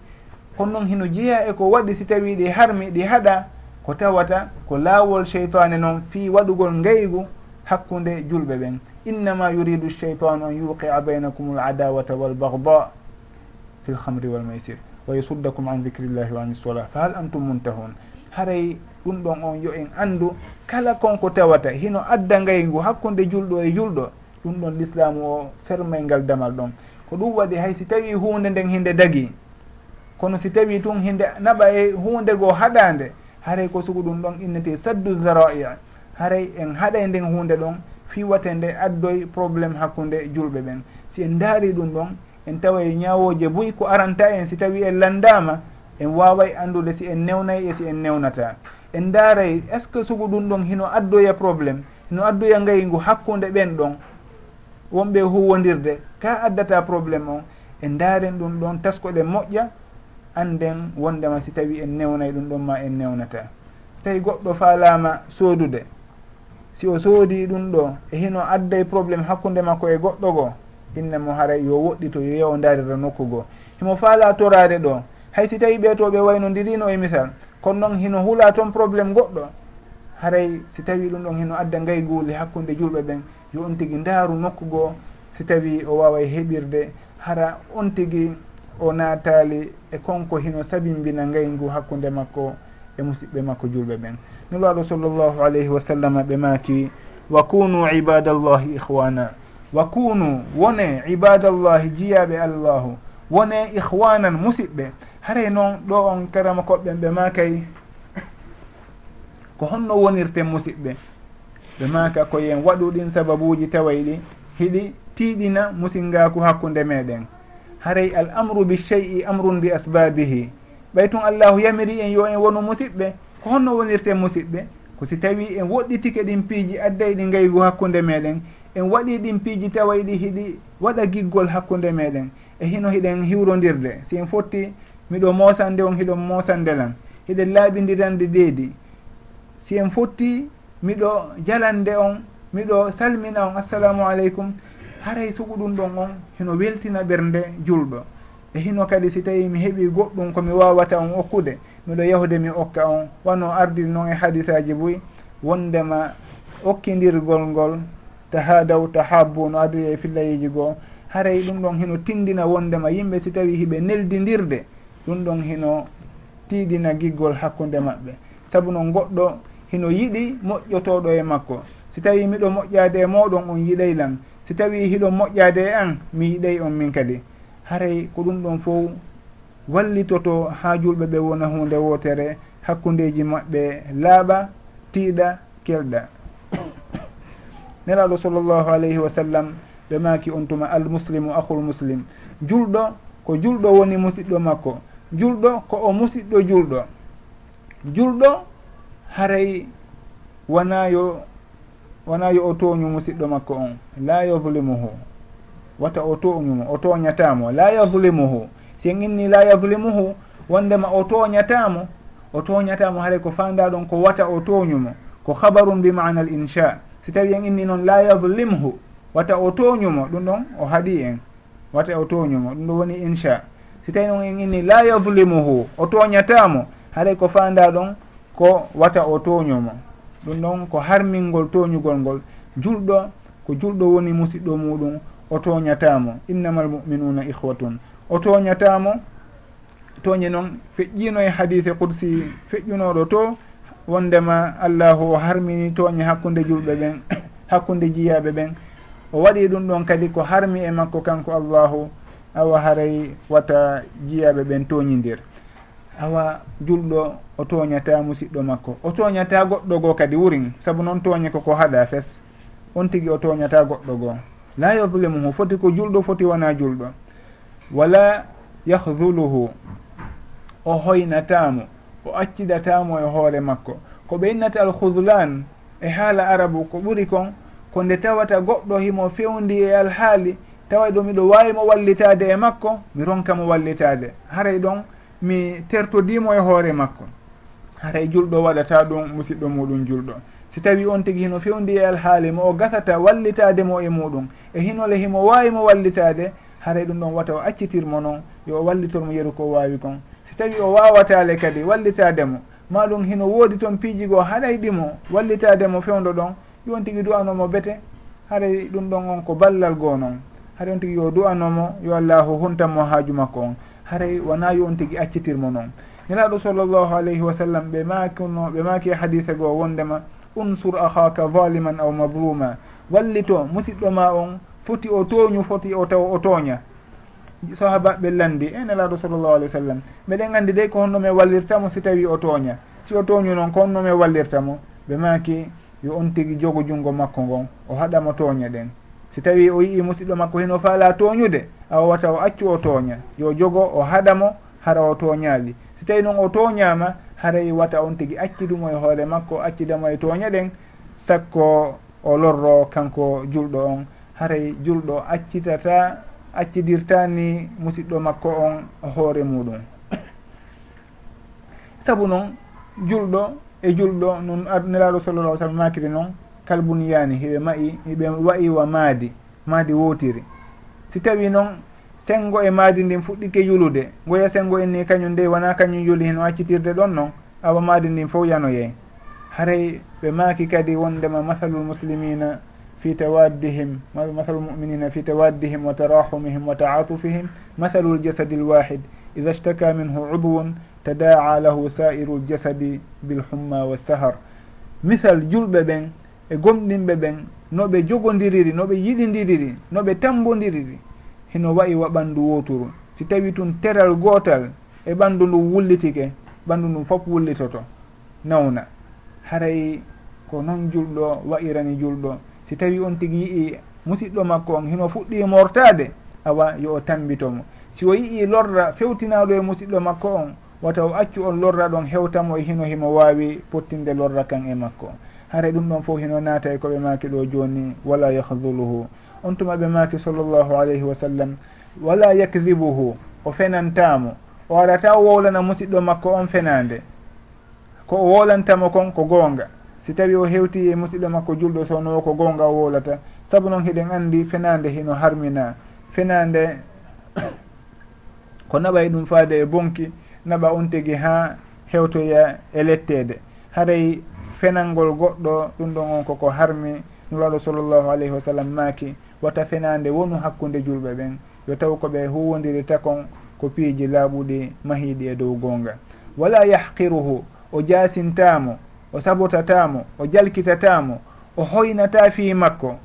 Kono noon hino jeeya e ko waɗi si tawi ɗi harmi ɗi haɗa ko tawata ko laawol cheytane noon fi waɗugol ngaygu hakkunde julɓe ɓen. Innama yuridu cheytanu an yuqia baynakum l adawata walbagda fi lhamri walmaysir wa yasuddakum an dicrillahi wa an sola fa hal antum muntahun? Haray ɗum ɗon on yo en anndu kala konko tawata hino adda ngay hakkude julɗo e julɗo ɗum ɗon l'islamu o fermay ngal damal ɗon. Ko ɗum waɗi hay si tawi hunde nden hinde dagi kono si tawi tun hinde naɓa e hunde goo haɗande haray ko sugu ɗum ɗon innete saddu zaraia haray en haɗay nden hunde ɗon fiwate nde addoy probléme hakkude julɓe ɓen. Si en daari ɗum ɗon en tawa e ñawoje buy ko aranta en si tawi en landama en waway andude si en newnayi e si en newnata. En daaray est ce que sugu ɗum ɗon hino addoya probléme hino addoya ngayngu hakkude ɓen ɗon? Wonɓe huwodirde ka addata probléme on en daaren ɗum ɗon taskoɗe moƴƴa anden wondema si tawi en newnayi ɗum ɗon ma en newnata. So tawi goɗɗo faalama soodude si o soodi ɗum ɗo e hino adday probléme hakkude makko e goɗɗo goo inna mo haray yo woɗɗito yo yewdarira nokku goo. Himo faala torade ɗo hay si tawi ɓeetoɓe waynodirino e misal kono noon hino huula toon probléme goɗɗo haray si tawi ɗum ɗon hino adda ngay guuli hakkude julɓe ɓen yo on tigi ndaaru nokku goo si tawi o wawa heɓirde hara on tigi o naatali e konko hino sabimbina ngay ngu hakkude makko e musidɓe makko julɓe ɓen. Nulaɗo sallllahu alayhi wa sallam ɓe maaki wa kunu ibadallahi ihwana wa kunu wone ibadallahi jiyaɓe allahu wone ihwanan musidɓe haray noon ɗo on karama koɓɓen ɓe makay ko honno wonirten musidɓe ɓe maka koyen waɗuɗin sababuji tawayɗi hiɗi tiiɗina musingaku hakkude meɗen. Haray al amru bi i amrun bi asbabihi. Ɓay tun allahu yamiri en yo en wonu musidɓe ko honno wonirten musidɓe ko si tawi en woɗɗitike ɗin piiji adday ɗi ngaygu hakkude meɗen en waɗi ɗin piiji tawa ɗi hiɗi waɗa giggol hakkunde meɗen e hino hiɗen hiwrodirde si en fotti miɗo mosande on hiɗon mosandelan hiɗen laaɓidirande deedi. Si en fotti miɗo jalande on miɗo salmina on assalamu aleykum. Haray sugu ɗum ɗon on hino weltina ɓernde julɗo e hino kadi si tawi mi heeɓi goɗɗum komi wawata on okkude miɗo yahude mi okka on. Wano ardiri noon e hadisaji boyi wondema okkidirgol ngol tahadaw tahabu no adori e fillayiji goo. Haray ɗum ɗon hino tindina wondema yimɓe si tawi hiɓe neldidirde ɗum ɗon hino tiiɗina giggol hakkunde maɓɓe. Saabu noon goɗɗo hino yiɗi moƴƴotoɗo e makko. Si tawi miɗo moƴƴade e moɗon on yiɗay lan. Si tawi hiɗo moƴƴade e an mi yiɗay on min kadi. Haray ko ɗum ɗon fof wallitoto ha julɓe ɓe wona hunde wotere hakkundeji maɓɓe laaɓa tiiɗa kelɗa. nelaɗo sallllahu alayhi wa sallam ɓe maki on tuma almuslimu ahul muslim. Julɗo ko julɗo woni musiɗɗo makko. Julɗo ko o musiɗɗo julɗo. Julɗo haray wona yo wona yo o toñu musiɗɗo makko on. La yadlimuhu wata o toñumo o toñatamo la yadlimuhu si en inni la yadlimuhu wondema o toñatamo o toñatamo haray ko fandaɗon ko wata o toñumo ko habarum bi mana l insha si tawi en inni noon la yadlimhu wata o tooñumo ɗum ɗon o haaɗi en. Wata o tooñumo ɗum ɗo woni incha si tawi noon en inni la yadlimuhu o tooñatamo haɗay ko fanda ɗon ko wata o tooñumo. Ɗum ɗon ko harmingol tooñugol ngol. Julɗo ko julɗo woni musidɗo muɗum o tooñatamo innama muminuna ihwatun o tooñatamo tooñe noon feƴƴino e hadise qudsi feƴƴunoɗo to wondema allahu o harmini tooñe hakkude julɓe ɓen hakkude jiyaɓe ɓen. O waɗi ɗum ɗon kadi ko harmi e makko kanko allahu awa haray wata jiyaɓe ɓen tooñidir awa julɗo o tooñata musiɗɗo makko. O tooñata goɗɗo goo kadi wurin saabu noon tooñe koko haɗa fes. On tigui o tooñata goɗɗo goo. La yadlimuhu foti ko julɗo foti wona julɗo. Wala yahduluhu o hoynatamo o accidatamo e hoore makko. Ko ɓe innata alhudlan e haala arabu ko ɓuri kon ko nde tawata goɗɗo himo fewndi e alhaali tawa ɗo miɗo wawimo wallitade e makko mi ronkamo wallitade haray ɗon mi tertodimo e hoore makko. Haray julɗo waɗata ɗum musidɗo muɗum julɗo. Si tawi on tigui hino fewndi e alhaali mo o gasata wallitade mo e muɗum. E hinole himo wawimo wallitade haray ɗum ɗon wata o accitirmo noon yo o wallitormo yeru ko wawi kon. tawi o wawatale kadi wallitademo maɗum hino woodi toon piiji goo haɗay ɗimo wallitademo fewdo ɗon. Yon tigui du'anomo bete haray ɗum ɗon on ko ballal goo noon haray on tigui yo du'anomo yo allahu huntanmo haaju makko on. Haray wona yo on tigui accitirmo noon nelaɗo sallllahu alayhi wa sallam ɓe makino ɓe maki hadise goo wondema unsur ahaka valiman aw mabruma wallito musidɗo ma on foti o tooñu foti o taw o tooña. sahabaɓe landi e nelaɗo sallllahu alih wa sallam meɗen andi de ko honno mi wallirtamo si tawi o tooña. Si o tooñu noon ko honno mi wallirtamo ɓe maki yo on tigui jogo junngo makko ngon o haɗamo tooña ɗen. Si tawi o yii musidɗo makko heno faala tooñude a wawata o accu o tooña. Yo jogo o haɗamo hara o tooñaali. Si tawi noon o tooñama haray wata on tigui accidumo e hoore makko accidamo e tooña ɗen. Sakko o lorro kanko julɗo on haray julɗo accitata accidirtani musidɗo makko on hoore muɗum. Saabu noon julɗo e julɗo no nelaɗo sallallah sallam makiri noon kalbuniyani hiɓe mayi hiɓe wayi wa maadi maadi wotiri si tawi noon sengo e maadi ndin fuɗɗike yulude goya sengo en ni kañum nde wona kañum yuli heno accitirde ɗon noon awa maadi ndin fof yanoyey. Haray ɓe maaki kadi wondema masalul muslimina fi tawaddihim في تودهم fi tawaddihim wa tarahumihim wa taatufihim مثل الجسد lwahid ida shtaka minhu udwun tadaa lahu sa'iru ljasadi bilhumma والسهر misal julɓe ɓen e gomɗinɓe ɓen noɓe jogodiriri noɓe yiɗidiriri noɓe tambodiriri hino wayi wa ɓandu woturu si tawi tun teral gootal e ɓandu ndu wullitike ɓandu ndum fof wullitoto. Nawna. Haray ko noon julɗo wa'irani julɗo si tawi on tigi yii musidɗo makko on hino fuɗɗi mortade awa yo o tambitomo si o yii lorra fewtinaɗo e musidɗo makko on wata o accu on lorra ɗon hewtamo e hino himo wawi pottinde lorra kan e makko on. Hare ɗum ɗon fof hino naata e koɓe maki ɗo joni wala yahduluhu on tuma ɓe maaki sallllahu alayhi wa sallam wala yakdibuhu o fenantamo o arata wowlana musidɗo makko on fenande ko o wolantamo kon ko goonga. si tawi o hewti e musidɗo makko julɗo sownowo ko gonga o wolata saabu noon hiɗen andi fenande hino harmina. Fenande ko naɓay ɗum faade e bonki naɓa on tigi ha hewtoya e lettede haray fenalngol goɗɗo ɗum ɗon on koko harmi nuraɗo sallllahu alayhi wa sallam maaki. Wata fenande wonu hakkude julɓe ɓen yo taw koɓe huwodiri takon ko piiji laaɓuɗi mahiɗi e dow gonga wala yahqiruhu o jasintamo o sabotatamo o jalkitatamo o hoynata fi makko.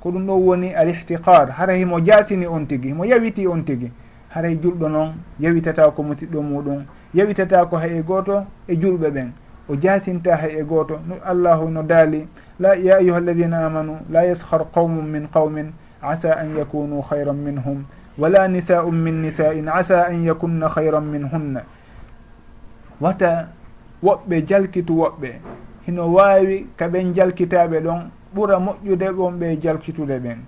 Ko ɗum ɗo woni al ihtiqar hara himo jasini on tigui himo yawiti on tigui haray julɗo noon yawitata ko musiɗɗo muɗum yawitata ko hay e goto e julɓe ɓen. O jasinta hay e goto no allahu no daali. La ya ayuha alladina amanu la yaskhar qawmum min qawmin asa an yakunu hayran minhum wala nisa'um min nisa'in asa an yakunna hayran minhunna. Wata woɓɓe jalkitu woɓɓe. Hino waawi ka ɓen jalkitaɓe ɗon ɓura moƴƴude ɓon ɓe jalkitude ɓen.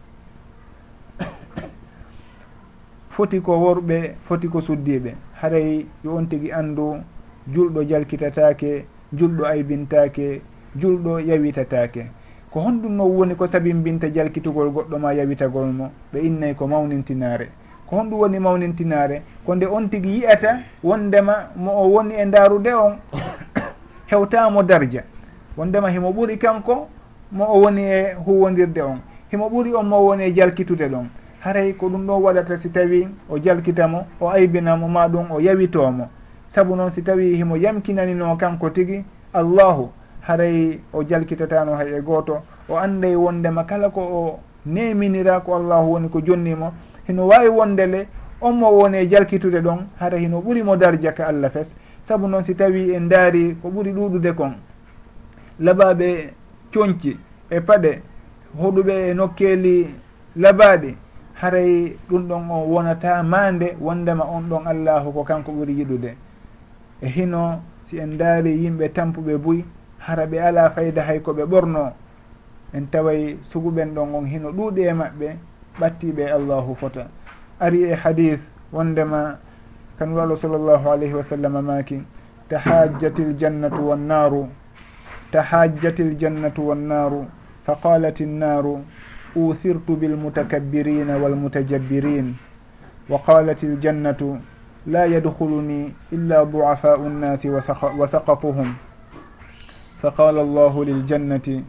Foti ko worɓe foti ko suddiɓe haray yo on tigui andu julɗo jalkitatake julɗo aybintake julɗo yawitatake ko honɗum non woni ko sabimbinta jalkitugol goɗɗo ma yawitagol mo ɓe innayi ko mawnintinare. ko honɗum woni mawnintinare ko nde on tigui yiyata wondema mo o woni e darude on hewtamo dardia wondema himo ɓuuri kanko mo o woni e huwodirde on. Himo ɓuuri on mo woni e jalkitude ɗon. Haray ko ɗum ɗon waɗata si tawi o jalkitamo o aybinamo ma ɗum o yawitomo. Saabu noon si tawi himo yamkinanino kanko tigui allahu haray o jalkitatano hay e goto o anday wondema kala ko o neminira ko allahu woni ko jonnimo hino wawi wonde le on mo woni e jalkitude ɗon hara hino ɓurimo darja ka allah fes. Saabu noon si tawi en daari ko ɓuri ɗuɗude kon labaɓe coñci e paɗe hoɗuɓe e nokkeli labaɗi haray ɗum ɗon o wonata mande wondema on ɗon allahu ko kanko ɓuri yiɗude. E hino si en daari yimɓe tampuɓe buy hara ɓe ala fayda hay koɓe ɓorno en taway suguɓen ɗon on hino ɗuuɗi e maɓɓe ɓattiɓe allahu fota. Ari e hadith wondema kanum allah sallllahu alayhi wa sallam maki tahajjati ljannatu wannaru tahajjati ljannatu wannaru fa qalat innaru uthirtu bilmutakabbirina walmutajabbirin wa qalat ljannatu la yadkhuluni illa duafau nnasi wa saqatuhum. Fa qala allahu liljannati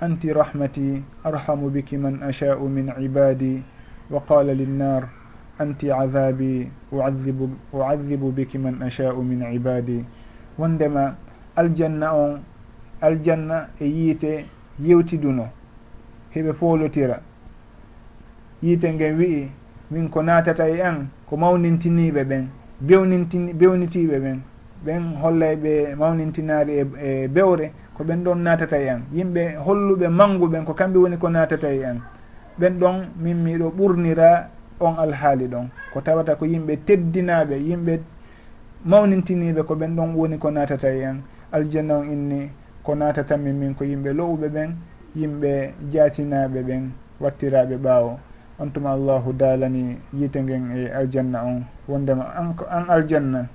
anti rahmati arhamu biki man ashau min ibadi wa qala linnar anti adabi uadibu uadibu biki man ashau min ibadi wondema aljanna on aljanna e yiite yewtiduno heɓe poolotira yiite ngen wi'i min ko naatata e an ko mawnintiniiɓe ɓen bewnitin bewnitiiɓe ɓen ɓen hollay ɓe mawnintinaari e bewre ko ɓen ɗon natata e an yimɓe holluɓe manguɓen ko kamɓe woni ko natata e an ɓen ɗon min miɗo ɓurnira on alhaali ɗon. Ko tawata ko yimɓe teddinaɓe yimɓe mawnintiniɓe ko ɓen ɗon woni ko natata e an aljanna on inni ko natatanmin min ko yimɓe lowɓe ɓen yimɓe jasinaɓe ɓen wattiraɓe ɓaawo. On tuma allahu daalani yiite ngen e aljanna on. Wondema an an aljanna.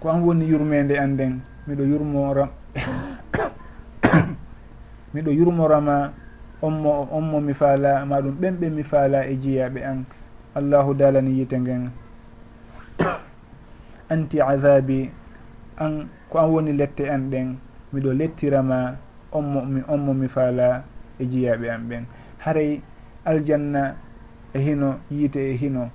Ko an woni yurmede an nden miɗo yurmora miɗo yurmorama onmo onmo mi faala maɗum ɓen ɓen mi faala e jeeyaɓe an. Allahu dalani yite ngen. Anti adabi an ko an woni lette an ɗen miɗo lettirama onmo mi onmo mi faala e jeeyaɓe an ɓen. Haray aljanna e hino yiite e hino.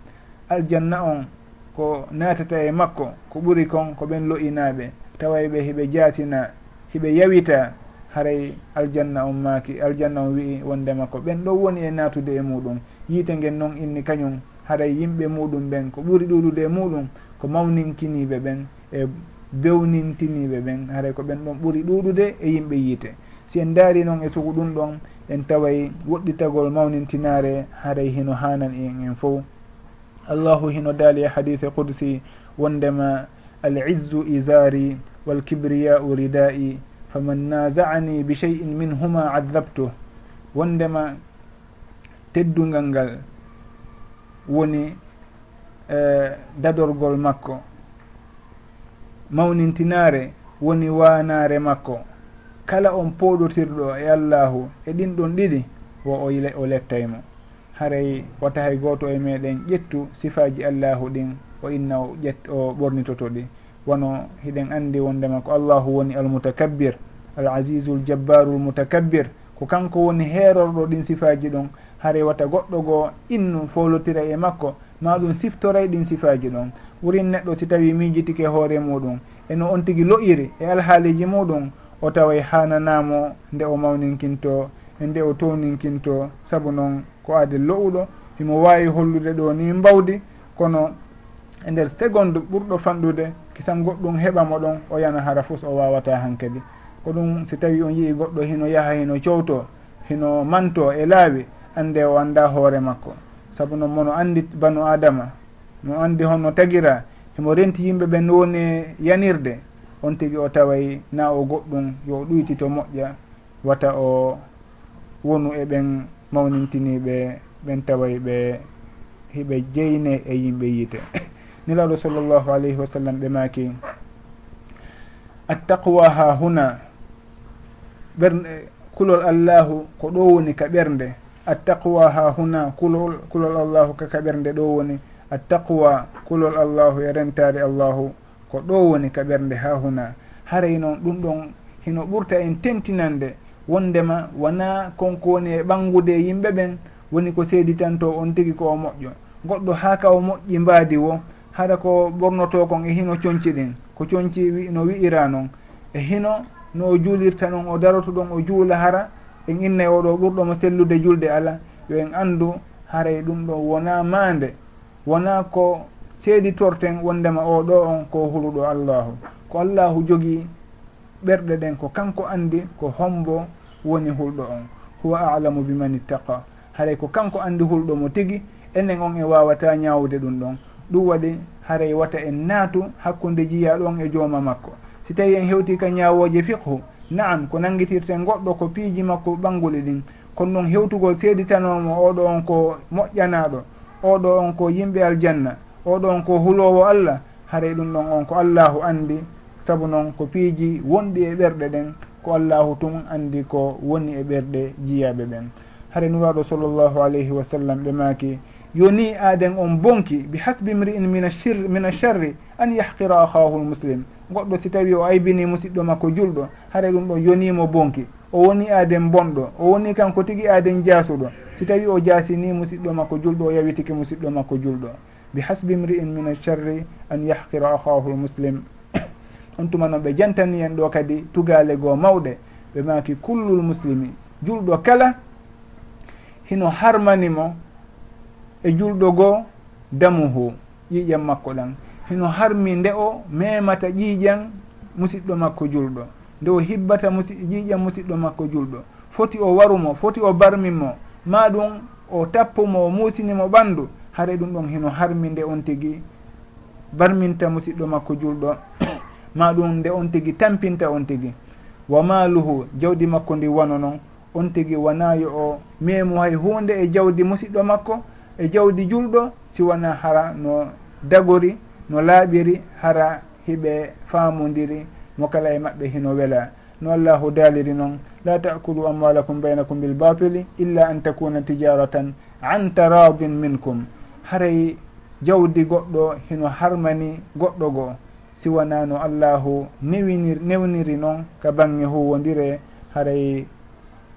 Aljanna on ko natata e makko ko ɓuri kon ko ɓen lo'inaɓe tawa ɓe heɓe jaasina hiɓe yawita haray aljanna on maaki aljanna on wi'i wondema ko ɓen ɗo woni e natude e muɗum. Yiite ngen noon inni kañum haray yimɓe muɗum ɓen ko ɓuuri ɗuɗude e muɗum ko mawninkiniɓe ɓen e bewnintiniɓe ɓen haray ko ɓen ɗon ɓuuri ɗuɗude e yimɓe yiite. Si en daari noon e sugu ɗum ɗon en taway woɗɗitagol mawnintinare haray hino hanan en en fo allahu hino daali e hadise qudsi wondema al izzu isari walkibriyau ridai faman naza'ani bi cheyin minhuma adabtuh wondema teddungal ngal woni dadorgol makko mawnintinaare woni waanaare makko kala on pooɗotirɗo e allahu e ɗin ɗon ɗiɗi wo o o lettaymo haray wata hay gooto e meɗen ƴettu sifaji allahu ɗin o inna o ƴett o ɓornitoto ɗi wono hiɗen andi wondema ko allahu woni almutakabbir al asisu l jabbaru l mutakabbir. Ko kanko woni heerorɗo ɗin sifaji ɗon hare wata goɗɗo goo innu folotira e makko ma ɗum siftoray ɗin sifaji ɗon. Wurin neɗɗo si tawi miijitike hoore muɗum eno on tigui loƴiri e alhaaliji muɗum o taway hananamo nde o mawninkinto e nde o towninkinto saabu noon ko aade lo'uɗo himo wawi hollude ɗo ni mbawdi kono e nder seconde ɓurɗo fanɗude kisan goɗɗum heɓamo ɗon o yana hara fus o wawata hankadi ko ɗum si tawi on yii goɗɗo hino yaaha hino cowto hino manto e laawi ande o anda hoore makko. Saabu noon mono andi banu adama no andi honno tagira himo renti yimɓe ɓe no woni yanirde on tigi o taway na o goɗɗum yo ɗuyti to moƴƴa wata o wonu e ɓen mawnintiniɓe ɓen taway ɓe hiɓe jeyne e yimɓe yiite. nelaɗo sallllahu alayhi wa sallam ɓe maaki attaqwa ha huna ɓernde kulol allahu ko ɗo woni ka ɓernde. Attaqwa ha huna kulol kulol allahu kaka ɓernde ɗo woni. Attaqwa kulol allahu e rentade allahu ko ɗo woni ka ɓernde ha huna. Haray noon ɗum ɗon hino ɓurta en tentinande. Wondema wona konko woni e ɓangude yimɓe ɓen woni ko seeditanto on tigi ko o moƴƴo. Goɗɗo ha ka o moƴƴi mbaadi wo haɗa ko ɓornoto kon e hino coñci ɗin ko coñci no wi'ira noon e hino no o juulirta noon o daroto ɗon o juula hara en innay e oɗo ɓurɗomo sellude julde ala. Yo en anndu haray e ɗum ɗo wona maande wona ko seeditorten wondema oɗo on ko huluɗo allahu. Ko allahu jogii ɓerɗe ɗen ko kanko anndi ko hombo woni hulɗo on. Huwa alamu biman ittaqa. Haray ko kanko anndi hulɗo mo tigi enen on e wawata ñawde ɗum ɗon. ɗum waɗi haray wata en naatu hakkunde jiya ɗon e jooma makko. Si tawi en hewti ka ñawoje fiqhu naam ko nangitirten goɗɗo ko piiji makko ɓanguli ɗin. Kono noon hewtugol seeditanomo oɗo on ko moƴƴanaɗo oɗo on ko yimɓe aljanna oɗo on ko hulowo allah haray ɗum ɗon on ko allahu andi saabu noon ko piiji wonɗi e ɓerɗe ɗen ko allahu tum andi ko woni e ɓerɗe jiyaɓe ɓen. Hare nuraɗo sallllahu alayhi wa sallam ɓe maaki yoni aden on bonki bi hasbi mri'in min acharri an yahqira ahahu lmuslim goɗɗo si tawi o aybini musidɗo makko julɗo haɗa ɗum ɗo yonimo bonki. O woni aden bonɗo o woni kanko tigui aden jaasuɗo. Si tawi o jaasini musidɗo makko julɗo o yawitiki musidɗo makko julɗo. Bi hasbi mri'in min acharri an yahqira ahahu lmuslim on tuma noon ɓe jantani en ɗo kadi tugale goo mawɗe. Ɓe maki kullul muslimi. Julɗo kala hino harmanimo e julɗo goo damuhu ƴiiƴam makko ɗan. Hino harmi nde o memata ƴiiƴan musidɗo makko julɗo. Nde o hibbata musi ƴiiƴam musidɗo makko julɗo. Foti o warumo foti o barminmo ma ɗum o tappumo o musinimo ɓandu. Haare ɗum ɗon hino harmi nde on tigi barminta musidɗo makko julɗo. Ma ɗum nde on tigi tampinta on tigi. Wa maluhu jawdi makko ndi wano noon on tigi wanayo o memo hay hunde e jawdi musidɗo makko. e jawdi julɗo si wona hara no dagori no laaɓiri hara hiɓe faamodiri mo kala e maɓɓe hino wela. No allahu daaliri noon la takulu amwalakum baynakum bilbatili illa an takuna tijaratan an taradin minkum. Haray jawdi goɗɗo hino harmani goɗɗo goo si wona no allahu newinir newniri noon ka bange huwodire haray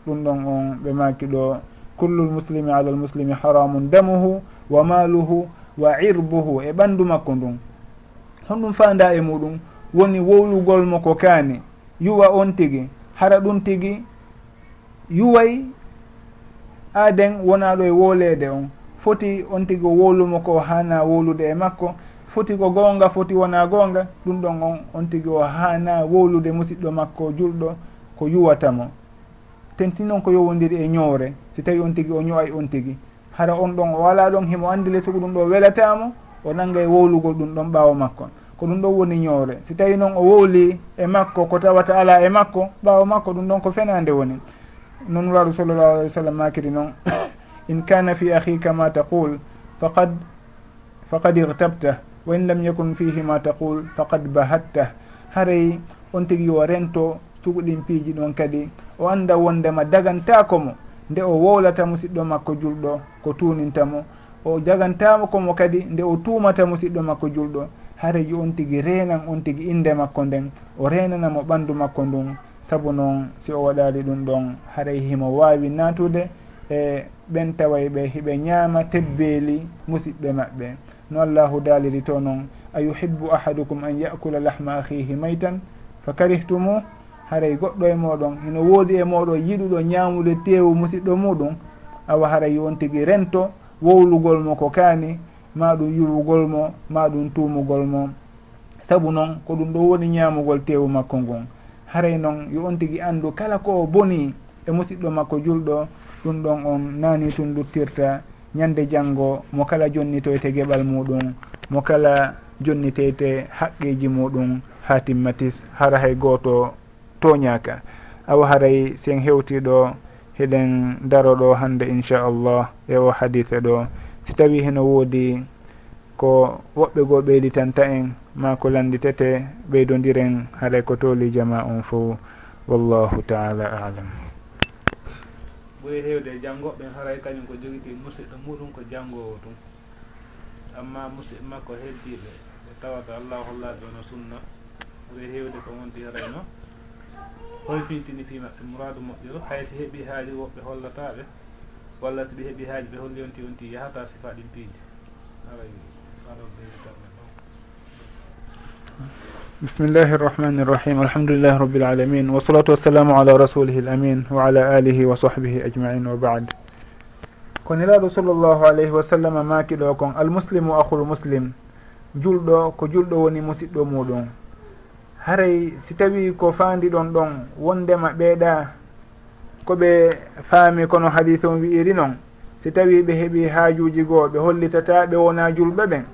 ɗum ɗon on ɓe maki ɗo kullu lmuslimi ala lmuslimi haramun damuhu wa maluhu wa irbuhu e ɓanndu makko ndun. Honɗum fanda e muɗum woni wowlugol mo ko kaani yuwa on tigi hara ɗum tigi yuway aaden wona ɗo e woolede on. Foti on tigi o wowlumo ko hana wowlude e makko. Foti ko goonga foti wona goonga ɗum ɗon on on tigi o hana wowlude musidɗo makko julɗo ko yuwatamo tenti noon ko yowodiri e ñoore. Si tawi on tigi o ñowa on tigi. Hara on ɗon o wala ɗon himo andile sogo ɗum ɗo welatamo o nangga e wowlugol ɗum ɗon ɓawo makkon ko ɗum ɗon woni ñoore. Si tawi noon o wowli e makko ko tawata ala e makko ɓawo makko ɗum ɗon ko fenande woni. Noon waru sallllahu alih wa sallam makiri noon in kana fi ahika ma taqul faqad faqad irtabta wa in lam yakun fihi ma taqul faqad bahatta. Haray on tigi yo rento cuɓuɗin piiji ɗon kadi o anda wondema dagantako mo nde o wowlata musidɗo makko julɗo ko tunintamo o jagantamo komo kadi nde o tumata musidɗo makko julɗo. Hareji on tigui renan on tigui inde makko nden. O renanamo ɓandu makko ndun. Saabu noon si o waɗali ɗum ɗon haray himo wawi natude e ɓen taway ɓe hiɓe ñaama tebbeeli musidɓe maɓɓe. No allahu daliri to noon a yuhibbu ahadukum an yakula lahma ahihi maytan? Fa karihtumu haray goɗɗo e moɗon. Ino woodi e moɗo yiɗuɗo ñaamude teewu musidɗo muɗum. Awa haray on tigi rento wowlugol mo ko kaani ma ɗum yuɓugol mo ma ɗum tuumugol mo. Sabu noon ko ɗum ɗo woni ñaamugol teewu makko ngon. Haray noon yo on tigi anndu kala ko boni e musidɗo makko julɗo ɗum ɗon on naani tun luttirta. Ñande janngo mo kala jonnitoyte geɓal muɗum mo kala jonniteyte haqqeji muɗum ha timmatis hara hay gooto toñaka awa haray sen hewtiɗo heɗen daroɗo hande inchallah e o hadithe ɗo si tawi heno woodi ko woɓɓe goo ɓeyditanta en ma ko landitete ɓeydodiren haɗay ko tooli jama on fo wallahu taala alam. Ɓuri hewde e janngoɓen haray kañum ko jogiti musidɗo muɗum ko janngowo tum amma musidɓe makko heddiɓe ɓe tawata allahu hollaɓe ono sunna. Ɓuri hewde ko wonti harayno hoy fintini fi maɓɓe mouradu moƴƴuɗo hay so heeɓi haali woɓɓe hollataɓe walla so ɓe heeɓi haali ɓe holli onti onti yahata sifa ɗin piiji aray irrahmani irrahim alhamdulillahi rabbil alamin. Wa salatu wassalamu ala rasulihi العالمين والصلاة والسلام على رسوله الأمين وعلى آله وصحبه أجمعين وبعد koniraɗo sallllahu alayhi wa sallam makiɗo kon almuslimu ahul muslim. Julɗo ko julɗo woni musiɗɗo muɗum haray si tawi ko faandi ɗon ɗon wondema ɓeeɗa koɓe faami kono hadis on wi'iri noon si tawi ɓe heeɓi haajuji goo ɓe hollitata ɓe wona julɓe ɓen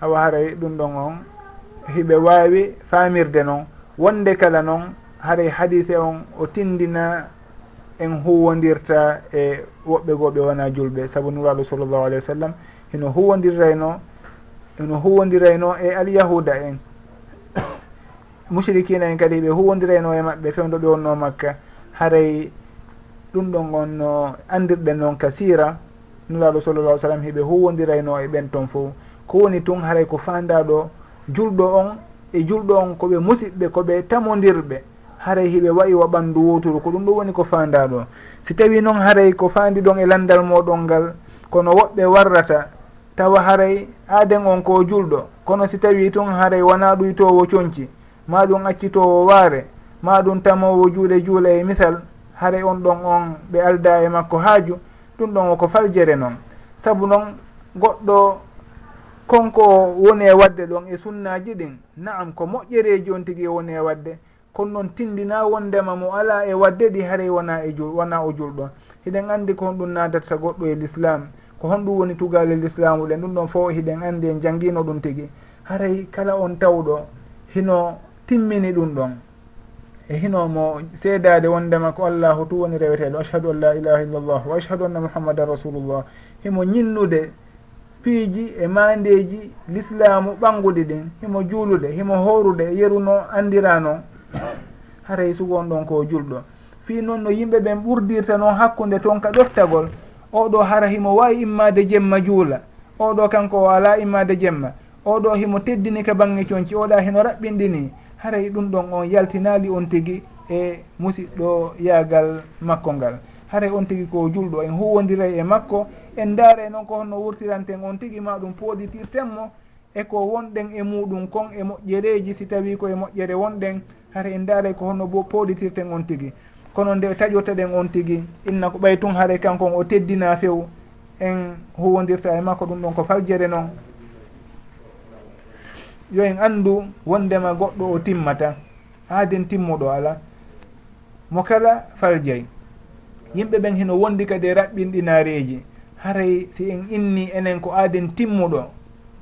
awa haray ɗum ɗon on hiɓe waawi faamirde noon wonde kala noon haray hadise on o tindina en huwodirta e woɓɓe goo ɓe wona julɓe. Saabu nuraɗo sallllahu alayhi wa sallam hino huwodirrayno hino huwodirayno e alyahuda en. mushrikina en kadi ɓe huwodirayno e maɓɓe fewdo ɓe wonno makka. Haray ɗum ɗon on no andirɗen noon kasira nulaɗo sallallah sallam heɓe huwodirayno e ɓen toon fof ko woni tun haray ko fandaɗo julɗo on e julɗo on koɓe musidɓe koɓe tamodirɓe. Haray hiɓe wayi wa ɓandu woturu ko ɗum ɗo woni ko fandaɗo si tawi noon haray ko fandi ɗon e landal moɗon ngal kono woɓɓe warrata tawa haray aaden on ko julɗo. Kono si tawi tun haray wona ɗuytowo coñci ma ɗum accitowo waare. Ma ɗum tamowo juuɗe juula e misal. Hare on ɗon on ɓe alda e makko haaju ɗum ɗon woko faljere noon sabu noon goɗɗo konko woni e wadde ɗon e sunnaji ɗin naam ko moƴƴereji on tigui e woni e wadde. Kono noon tindina wondema mo ala e wadde ɗi haray wona e jul wona o julɗo hiɗen andi ko honɗum nadata goɗɗo e l'islam ko honɗum woni tugal e l'islamu ɗen ɗum ɗon fo hiɗen andi en jangguino ɗum tigui haray kala on tawɗo hino timmini ɗum ɗon. E hinomo seedade wondema ko allahu tu woni reweteɗo ashhadu an la ilaha illallah wa ashhadu anna muhammadan rasulullah. Himo ñinnude piiji e mandeji l'islamu ɓanguɗi ɗin himo juulude himo horude yeruno andira noon haray sugon ɗon ko julɗo. Fi noon no yimɓe ɓen ɓurdirta noon hakkude toon ka ɗoftagol oɗo hara himo wawi immade jemma juula oɗo kanko o ala immade jemma oɗo himo teddini ka bange conci oɗa hino raɓɓinɗini haray ɗum ɗon on yaltinali on tigi e musiɗɗo yaagal makko ngal. Haray on tigi ko julɗo en huwodiray e makko en ndaara noon ko honno wurtiranten on tigi ma ɗum pooɗitirtenmo eko wonɗen e muɗum kon e moƴƴereji si tawi koye moƴƴere wonɗen hara en daaray ko honno bo pooɗitirten on tigi. Kono nde taƴotta ɗen on tigi inna ko ɓay tun haare kankon o teddina few en huwodirta e makko ɗum ɗon ko faljere noon. yo en anndu wondema goɗɗo o timmata haaden timmuɗo ala. Mo kala faljay yimɓe ɓen heno wondi kadi e raɓɓinɗinaareeji haray si en inni enen ko aaden timmuɗo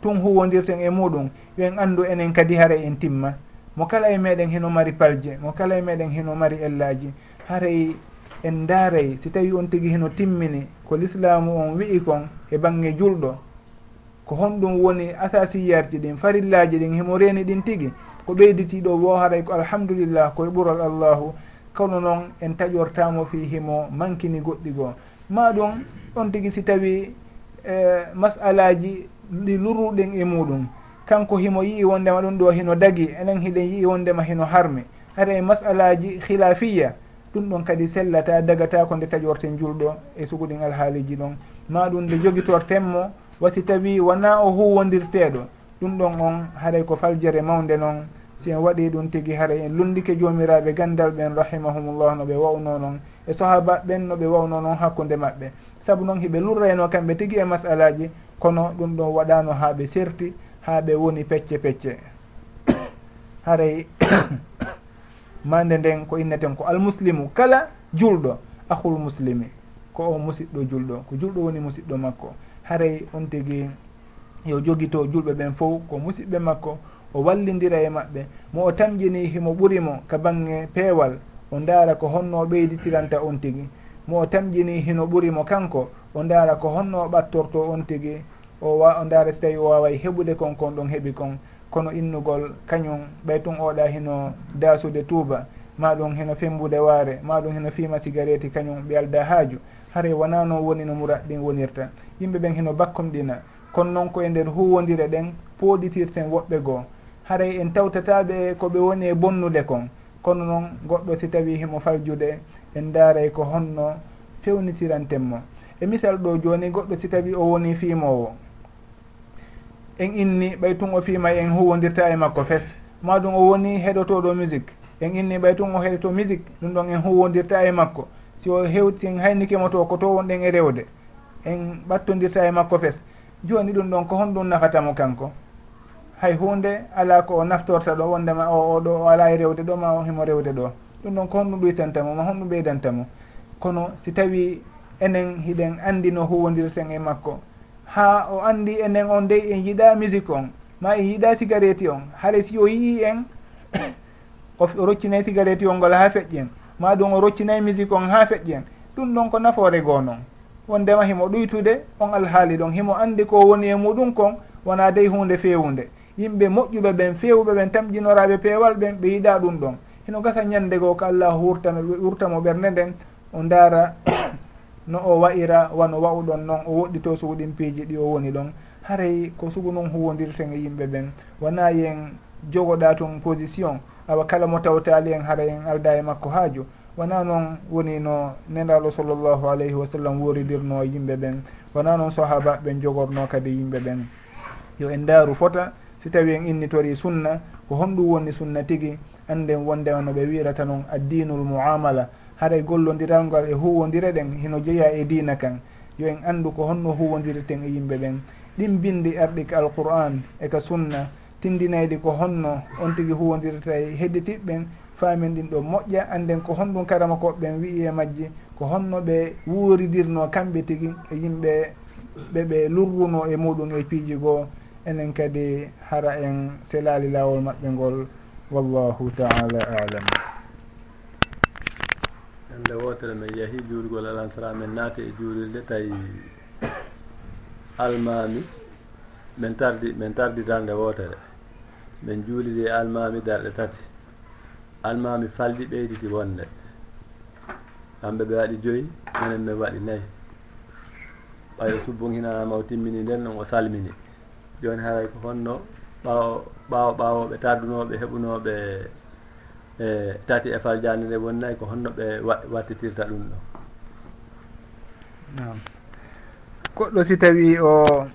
tun huwondirten e muɗum yo en anndu enen kadi haray en timma. Mo kala e meɗen heno mari palje mo kala e meɗen heno mari ellaji haray en daaray. Si tawi on tigi heno timmini ko l'islamu on wi'i kon e bange julɗo ko honɗum woni asasiyarji ɗin farillaji ɗin himo reni ɗin tigi ko ɓeyditiɗo wo haray ko alhamdulillah koye ɓural allahu kono noon en taƴortamo fi himo mankini goɗɗi goo. Ma ɗum on tigi si tawi e, masalaji ɗi lurruɗen e muɗum. Kanko himo yii wondema ɗum ɗo hino dagi enen hiɗen yii wondema hino harmi. Hara e masalaji khilafiya ɗum ɗon kadi sellata dagata ko nde taƴorten julɗo e suguɗin alhaaliji ɗon. Ma ɗum nde jogitortenmo wasi tawi wona o huwodirteɗo ɗum ɗon on haray ko faljere mawde noon si en waɗi ɗum tigi haray en lundike jomiraɓe gandal ɓen rahimahumullah no ɓe wawno noon e sahaba ɓen no ɓe wawno noon hakkude maɓɓe. Saabu noon hiɓe lurrayno kamɓe tigi e masalaji kono ɗum ɗon waɗano ha ɓe serti ha ɓe woni pecce pecce. Haray e mande nden ko inneten ko almuslimu kala julɗo ahul muslimi ko o musidɗo julɗo ko julɗo woni musidɗo makko. haray on tigi yo jogito julɓe ɓen fof ko musidɓe makko o wallidira e maɓɓe mo o tamƴini himo ɓurimo ka bange peewal o ndaara ko honno ɓeyditiranta on tigi. Mo o tamƴini hino ɓurimo kanko o ndaara ko honno ɓattorto on tigi o wa o ndaara so tawi o waway heɓude kon kon ɗon heeɓi kon. Kono innugol kañum ɓay tun oɗa hino daasude tuuba maɗum hino fembude waare maɗum hino fima cigarette kañum ɓe alda haaju. haare wona noon woni no murat ɗin wonirta yimɓe ɓen heno bakkumɗina kono noon ko e nder huwodire ɗen pooɗitirten woɓɓe goo. Haray en tawtataɓe koɓe woni e bonnude kon. Kono noon goɗɗo si tawi himo faljude en daaray ko honno fewnitirantenmo e misal ɗo joni goɗɗo si tawi o woni fiimowo en inni ɓay tun o fiima en huwodirta e makko fes. Maɗum o woni heɗotoɗo musique en inni ɓay tun o heɗoto musique ɗum ɗon en huwodirta e makko. so hew sin haynikemo to ko to wonɗen e rewde en ɓattodirta e makko fes. Joni ɗum ɗon ko honɗum nafatamo kanko. Hay hunde ala ko o naftorta ɗo wondema o oɗo o ala e rewde ɗo ma o himo rewde ɗo. Ɗum ɗon ko honɗum ɓuytantamo ma honɗum ɓeydantamo kono si tawi enen hiɗen andi no huwodirten e makko ha o andi enen on dey en yiɗa musique on ma en yiɗa cigarette on haray si o yii en o roccinay e cigarette on ngol ha feƴƴen. ma ɗum o roccinayi musique on ha feƴƴi en. Ɗum ɗon ko nafoore goo noon wondema himo ɗoytude on alhaali ɗon. Himo andi ko woni e muɗum kon wona dey hunde fewude yimɓe moƴƴuɓe ɓen fewɓe ɓen tamƴinoraɓe peewal ɓen ɓe yiɗa ɗum ɗon. Hino gasa ñande goo ko allah hurtano wurtamo ɓernde nden o ndaara no o wayira wano wawɗon noon o woɗɗito suguɗimpiiji ɗi o woni ɗon. Haray ko sugu noon huwodirten e yimɓe ɓen. Wona yen jogoɗa tun position. awa kala mo tawtali en hara en alda e makko haaju. Wona noon woni no nendaɗo sallllahu alayhi wa sallam woridirno yimɓe ɓen. Wona noon sahaba ɓen jogorno kadi yimɓe ɓen. Yo en daaru fota si tawi en innitori sunna ko honɗum woni sunna tigi anden wonde no ɓe wirata noon addinul muamala. Haray e gollodiral ngal e huwodire ɗen hino jeeya e dina kan. Yo en anndu ko honno huwodirten e yimɓe ɓen. Ɗin bindi arɗi ka alqur'an e ka sunna. tindinayde ko honno on tigi huwodirta e heɗitiɓɓen faamin ɗin ɗo moƴƴa anden ko honɗum karama koɓeɓen wi'i e majji ko honno ɓe wuuridirno kamɓe tigi e yimɓe ɓeɓe lurruno e muɗum e piiji goo. Enen kadi hara en selali lawol maɓɓe ngol wallahu taala alam. Ande wotere min yeehi juurgol alansara min naati e juurilde tawi almami min tardi min tarditande wotere min juulidi almami darɗe tati. Almami falɗi ɓeyditi wonde. Kamɓe ɓe waɗi joyi minen min waɗi nayi. Ɓayo subbon hinanama o timmini nden noon o salmini. Joni haray ko honno ɓawo ɓawo ɓawoɓe tardunoɓe heɓunoɓe e tati e faljande nde wonnayi ko honno ɓe wattitirta ɗum ɗo. Goɗɗo si tawi o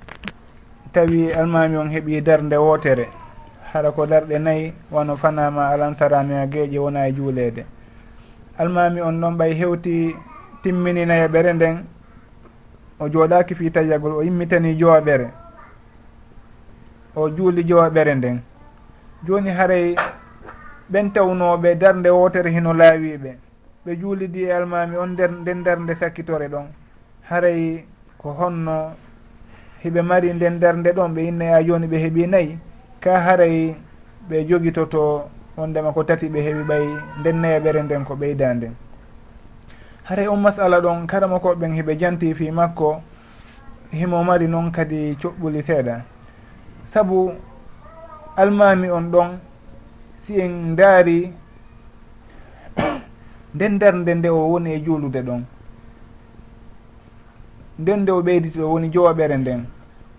tawi almami on heeɓi darde wotere hara ko darɗe nayyi wano fanama alansarami a gueeƴe wona e juulede. Almami on noon ɓay hewti timmininaye ɓere nden o jooɗaki fi tayagol o yimmitani jooɓere o juuli jooɓere nden. Joni haray ɓen tawnoɓe darde wotere hino laawiɓe ɓe juulidi e almami on nder nden darde sakkitore ɗon. Haray ko honno hiɓe mari nden darde ɗon ɓe innaya joni ɓe heeɓi nayyi ka haray ɓe jogitoto wondema ko tati ɓe heeɓi ɓay nden ndennayaɓere nden ko ɓeyda nden haray on masala ɗon karama koɓen hiɓe janti fi makko himo mari noon kadi coɓɓuli seeɗa. Saabu almami on ɗon si en daari nden darde nde o woni e juulude ɗon. Nden nde o ɓeyditi o woni jowaɓere nden.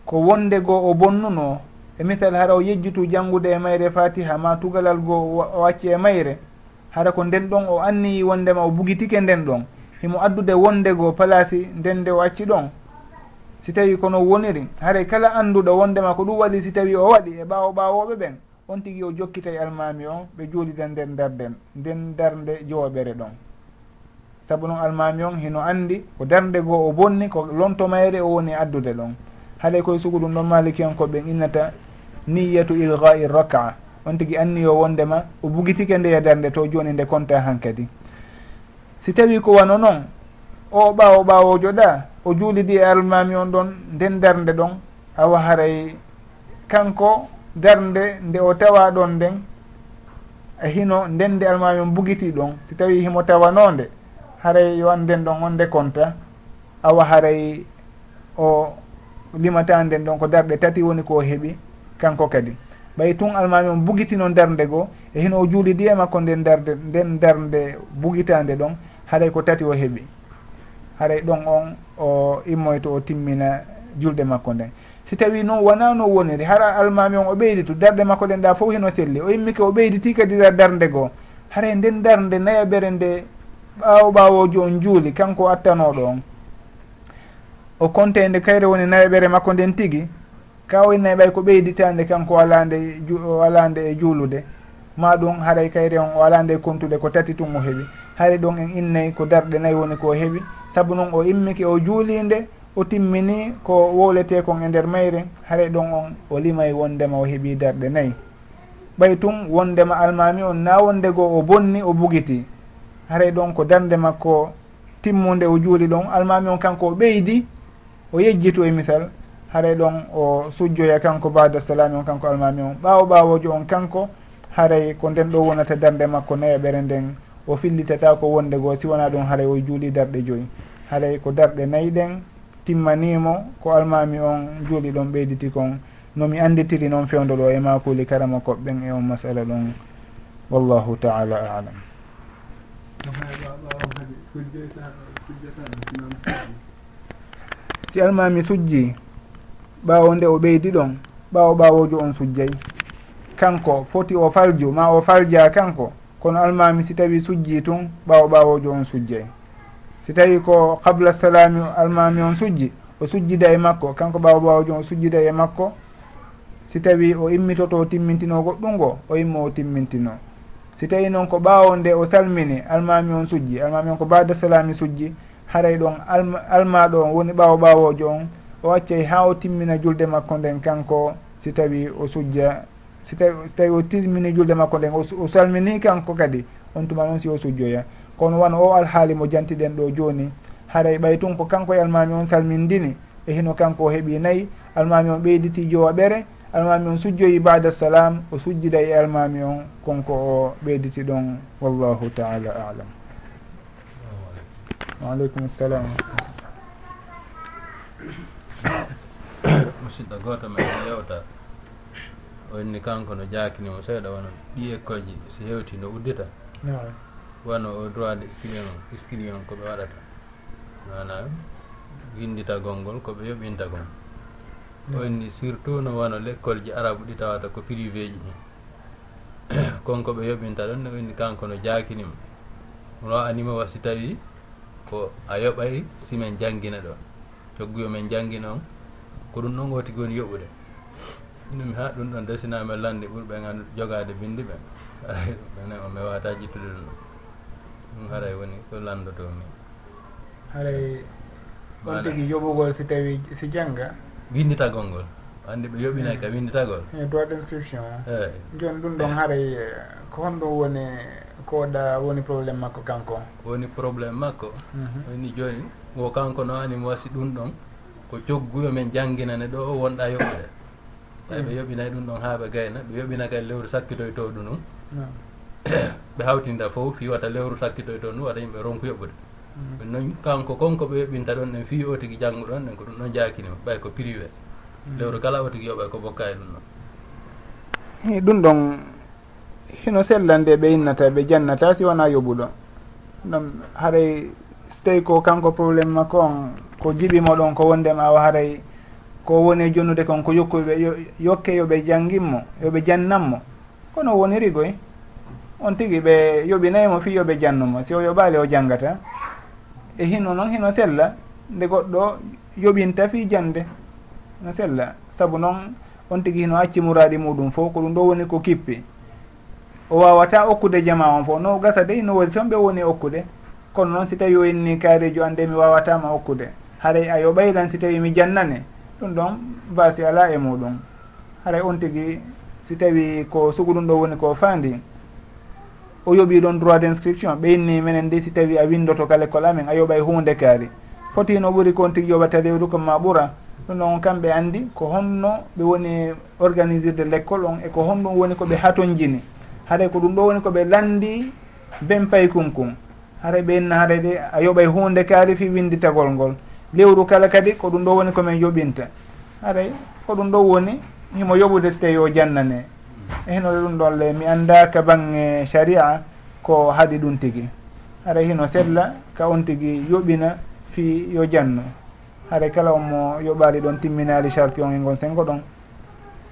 Ko wonde goo o bonnuno e misal hara o yejjitu janngude e mayre fatiha ma tugalal goo o acci e mayre hara ko nden ɗon o anniyi wondema o bugitike nden ɗon. Himo addude wonde goo palasi ndende o acci ɗon. Si tawi kono woniri haray kala annduɗo wondema ko ɗum waɗi si tawi o waɗi e ɓaawo ɓaawoɓe ɓen on tigui o jokkita e almami o ɓe juulida nden darden nden darde jowoɓere ɗon. Saabu noon almami on hino andi ko darde goo o bonni ko lonto mayre o woni addude ɗon. Haalay koye sugu ɗum ɗon maliki on ko ɓen innata niyatu ilgai raka'a. On tigui anniyo wondema o bugitike nde e darde to joni nde compta e han kadi si tawi ko wano noon o ɓawo ɓawojo ɗa o juulidi e almami on ɗon nden darde ɗon awa haray kanko darde nde o tawa ɗon nden a hino nden nde almami on bugiti ɗon. Si tawi himo tawanonde haray yo anden ɗon on nde compta awa haray o limata nden ɗon ko darɗe tati woni ko heeɓi kanko kadi. Ɓay tun almami on bugitino darde goo e hino o juulidi e makko nden darde nden darde bugitande ɗon haɗay ko tati o heeɓi haɗay ɗon on o immoyto o timmina julɗe makko nden. Si tawi noon wona no woniri hara almami on o ɓeyditu darde makko ɗen ɗa fof hino selli o immike o ɓeyditi kadi kadira darde goo. Haray nden darde nayaɓere nde ɓaawo ɓaawojo on juuli kanko attanoɗo on. O konte nde kayre woni nayaɓere makko nden tigi kawoynayi ɓay ko ɓeyditande kanko alande alande e juulude. Ma ɗum haray kayre on o alande e kontude ko tati tun o heeɓi haari ɗon en innayi ko darɗe nayyi woni ko heeɓi saabu noon o immike o juulinde o timmini ko wowlete kon e nder mayre. Haray ɗon on o limay wondema o heeɓi darɗe nayyi. Ɓay tun wondema almami on na wonde goo o bonni o bugiti. Haray ɗon ko darde makko timmude o juuli ɗon almami on kanko o ɓeydi o yejjitu e misal. haray ɗon o sujjoya kanko bada salami on kanko almami on. Ɓaawo ɓaawojo on kanko haray ko nden ɗo wonata darde makko nayaɓere e nden o fillitata ko wonde goo si wona ɗum haray o juuli darɗe joyi. Haray ko darɗe nayi ɗen timmanimo ko almami on juuli ɗon ɓeyditi kon. Nomi anditiri noon fewdo ɗo e makuli karama koɓɓen e on masala ɗon. Wallahu taala alam. Si almami sujji ɓaawo nde o ɓeydi ɗon ɓaawo ɓaawojo on sujjay. Kanko foti o falju ma o falja kanko kono almami si tawi sujji tun ɓaawo ɓaawojo on sujjay. Si tawi ko qabla salami almami on sujji o sujjida e makko kanko ɓaawo ɓaawojo on sujjida e makko. Si tawi o immitoto timmintino goɗɗum ngo o immo o timmintino. Si tawi noon ko ɓaawo nde o salmini almami on sujji almami on ko bada salami sujji haray ɗon alma ɗo on woni ɓaawo ɓaawojo on o accay ha o timmina julde makko nden kanko si tawi o sujja si tawi si tawi o timmini julde makko nden o salmini kanko kadi on tuma noon si o sujjoya. Kono wona o alhaali mo jantiɗen ɗo joni haray ɓay tun ko kanko e almami on salmindini e hino kanko o heeɓi nayyi almami on ɓeyditi jowa ɓere almami on sujjoyi bada salam o sujjida e almami on konko o ɓeyditi ɗon wallahu taala alam. Waaleykum salam musidɗo gooto men yewta o inni kanko no jaakinimo seeɗa wono ɗi ɗiyekkoji si hewti no uddita. Wano o droit de scilien on scilien on ko ɓe waɗata. Manam winditagol ngol ko ɓe yoɓintagol o inni surtout no wano l' école ji arabe ɗi tawata ko privé ji ɗi konko ɓe yoɓinta ɗon no inni kanko no jaakinimo no anima wasi tawi ko a yoɓay simen jangguina ɗon. cogguyo men janngi noon ko ɗum noon goti woni yoɓude. Ɗum ha ɗum ɗon desinama e lande ɓurɓe ɓen jogade bindi ɓe. Haray ɗum o mi wata jittude ɗum. Ɗum haray woni ko landotomi haray on tigi yoɓugol si tawi si jangga winditagol ngol. Andi ɓe yoɓinay ka winditagol e eh, droit d' inscription ah. eyi eh. joni ɗum ɗon eh. haray ko honɗum woni koɗa woni probléme makko kanko? Woni probléme makko. Mhm. Woni joni wo kanko no ani animo wasi ɗum ɗon ko cogguyo men jangginane ɗo o wonɗa yoɓude. Ɓay ɓe mm. yoɓinayi ɗum ɗon haa ɓe gayna ɓe yoɓina kadi lewru sakkitoytoɗu ɗum ɓe hawtinta fof fiwata lewru sakkitoyto ndu waɗa yimɓe ronku yoɓude. Mm. Ɗum noon kanko konko ɓe yoɓinta ɗon ɗen fi o tigi jannguɗon ɗen ko ɗum ɗon jakinimo ɓay ko privé. Mm. Lewru kala o tigi yoɓay ko bokka e ɗum ɗon. I ɗum ɗon hino sellande ɓe innata ɓe jannata si wona yoɓuɗo. Ɗum haray so tawi ko kanko probléme makko on ko jiɓimo ɗon ko wondema o haray ko woni e jonnude kon ko yokkuɓe yokke yoɓe jangginmo yoɓe jannanmo kono woniri goy on tigui ɓe yoɓinayimo fi yoɓe jannumo si o yoɓali o janggata e hino noon hino sella nde goɗɗo yoɓinta fi jande no sella. Saabu noon on tigui hino acci muraɗi muɗum fof ko ɗum ɗo woni ko kippi. O wawata okkude jama on fof no gasa de no woni toon ɓe woni okkude. kono noon si tawi o inni kaarijo an de mi wawatama hokkude. Haray a yoɓaylan si tawi mi jannane ɗum ɗon basi ala e muɗum haray on tigui si tawi ko suguɗum ɗo woni ko fandi o yoɓi ɗon droit d' inscription ɓeyni minen de si tawi a windoto ka l' école amen a yoɓay hunde kaari. Fotino ɓuuri kon tigui yoɓata rewdu ko ma ɓuura ɗum ɗon kamɓe andi ko honno ɓe woni organisirde l' école on e ko honɗum woni koɓe hatonjini. Haɗay ko ɗum ɗo woni koɓe landi ben paykun kun hare ɓenna hare ɗe a yoɓay hunde kaari fi winditagol ngol. Lewru kala kadi ko ɗum ɗo woni komin yoɓinta. Haray ko ɗum ɗo woni himo yoɓude so tawi o jannane. E henore ɗum ɗon le mi annda ka bange sharia ko haaɗi ɗum tigi. Hara hino sella ka on tigi yoɓina fi yo jannu hara kala omo mo yoɓali ɗon timminali charti on e gon sengo ɗon.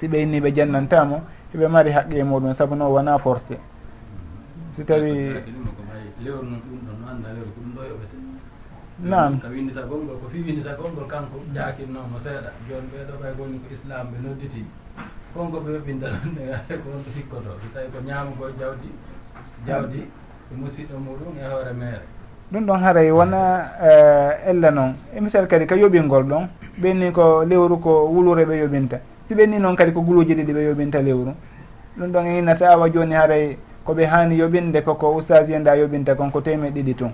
Si ɓeyni ɓe jannantamo eɓe mari haqqe e muɗum saabu no wona forcé. Si tawi lewru noon annda weeru ko ɗum ɗo yoɓete nam ka windita gonngol ko fi windita gonngol kanko jaakitnoomo seeɗa. Jooni ɓee ɗo ɓay woni ko islam ɓe nodditi. Konko ɓe winda ɗon e ko wonɗo hikkoto. So tawi ko ñaama jawdi jawdi e musidɗo muɗum e hoore meere. Ɗum ɗon haray wona e, ella noon e misal kadi ka yoɓingol ɗon ɓenni ko lewru ko wulure ɓe yoɓinta. Si ɓenni noon kadi ko guluji ɗiɗi ɓe yoɓinta lewru. Ɗum ɗon e innata awa jooni haray koɓe hani yoɓinde koko ustage yenda yoɓinta kon ko temed ɗiɗi tun.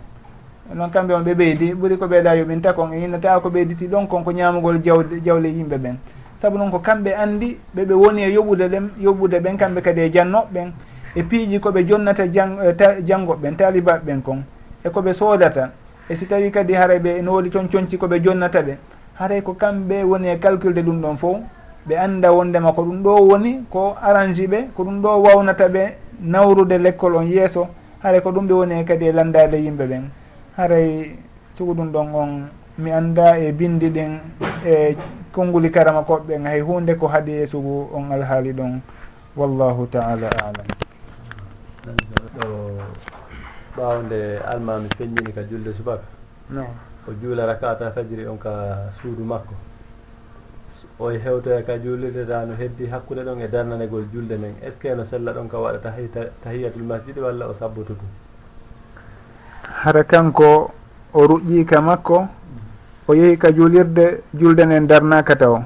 Noon kamɓe on ɓe ɓeydi ɓuuri ko ɓeyda yoɓinta kon e innata ko ɓeyditi ɗon kon ko ñamugol jawle jawle yimɓe ɓen. Saabu noon ko kamɓe andi ɓeɓe woni e yoɓude ɗen yoɓude ɓen kamɓe kadi e jannoɓeɓen e piiji koɓe jonnata eh, janngoɓe ɓen talibaɓe ɓen kon e koɓe soodata. E si tawi kadi haray ɓe no woodi toon coñci koɓe jonnata ɓe haray ko kamɓe woni e calculde ɗum ɗon fof ɓe anda wondema ko ɗum ɗo woni ko arrange ɓe ko ɗum ɗo wawnata ɓe nawrude l'école on yeeso haray ko ɗum ɓe woni e kadi e landade yimɓe ɓen. Haray sugu ɗum ɗon on mi annda e bindi ɗin e konnguli karama koɓɓe hay hunde ko haaɗi e sugu on alhaali ɗon. Wallahu taala alam. Ɗo ɓawde almami feññini ka julde subaka. No. O juula rakata fajiri on ka suudu makko. o hewtoya ka juulirde ta no heddi hakkude ɗon e darnanegol julde nden est ce que no sella ɗon ka waɗa tahiyatul masjidi walla o sabbutu ɗum? Hara kanko o ruƴƴiika makko o yehi ka juulirde julde nden darnaka taw.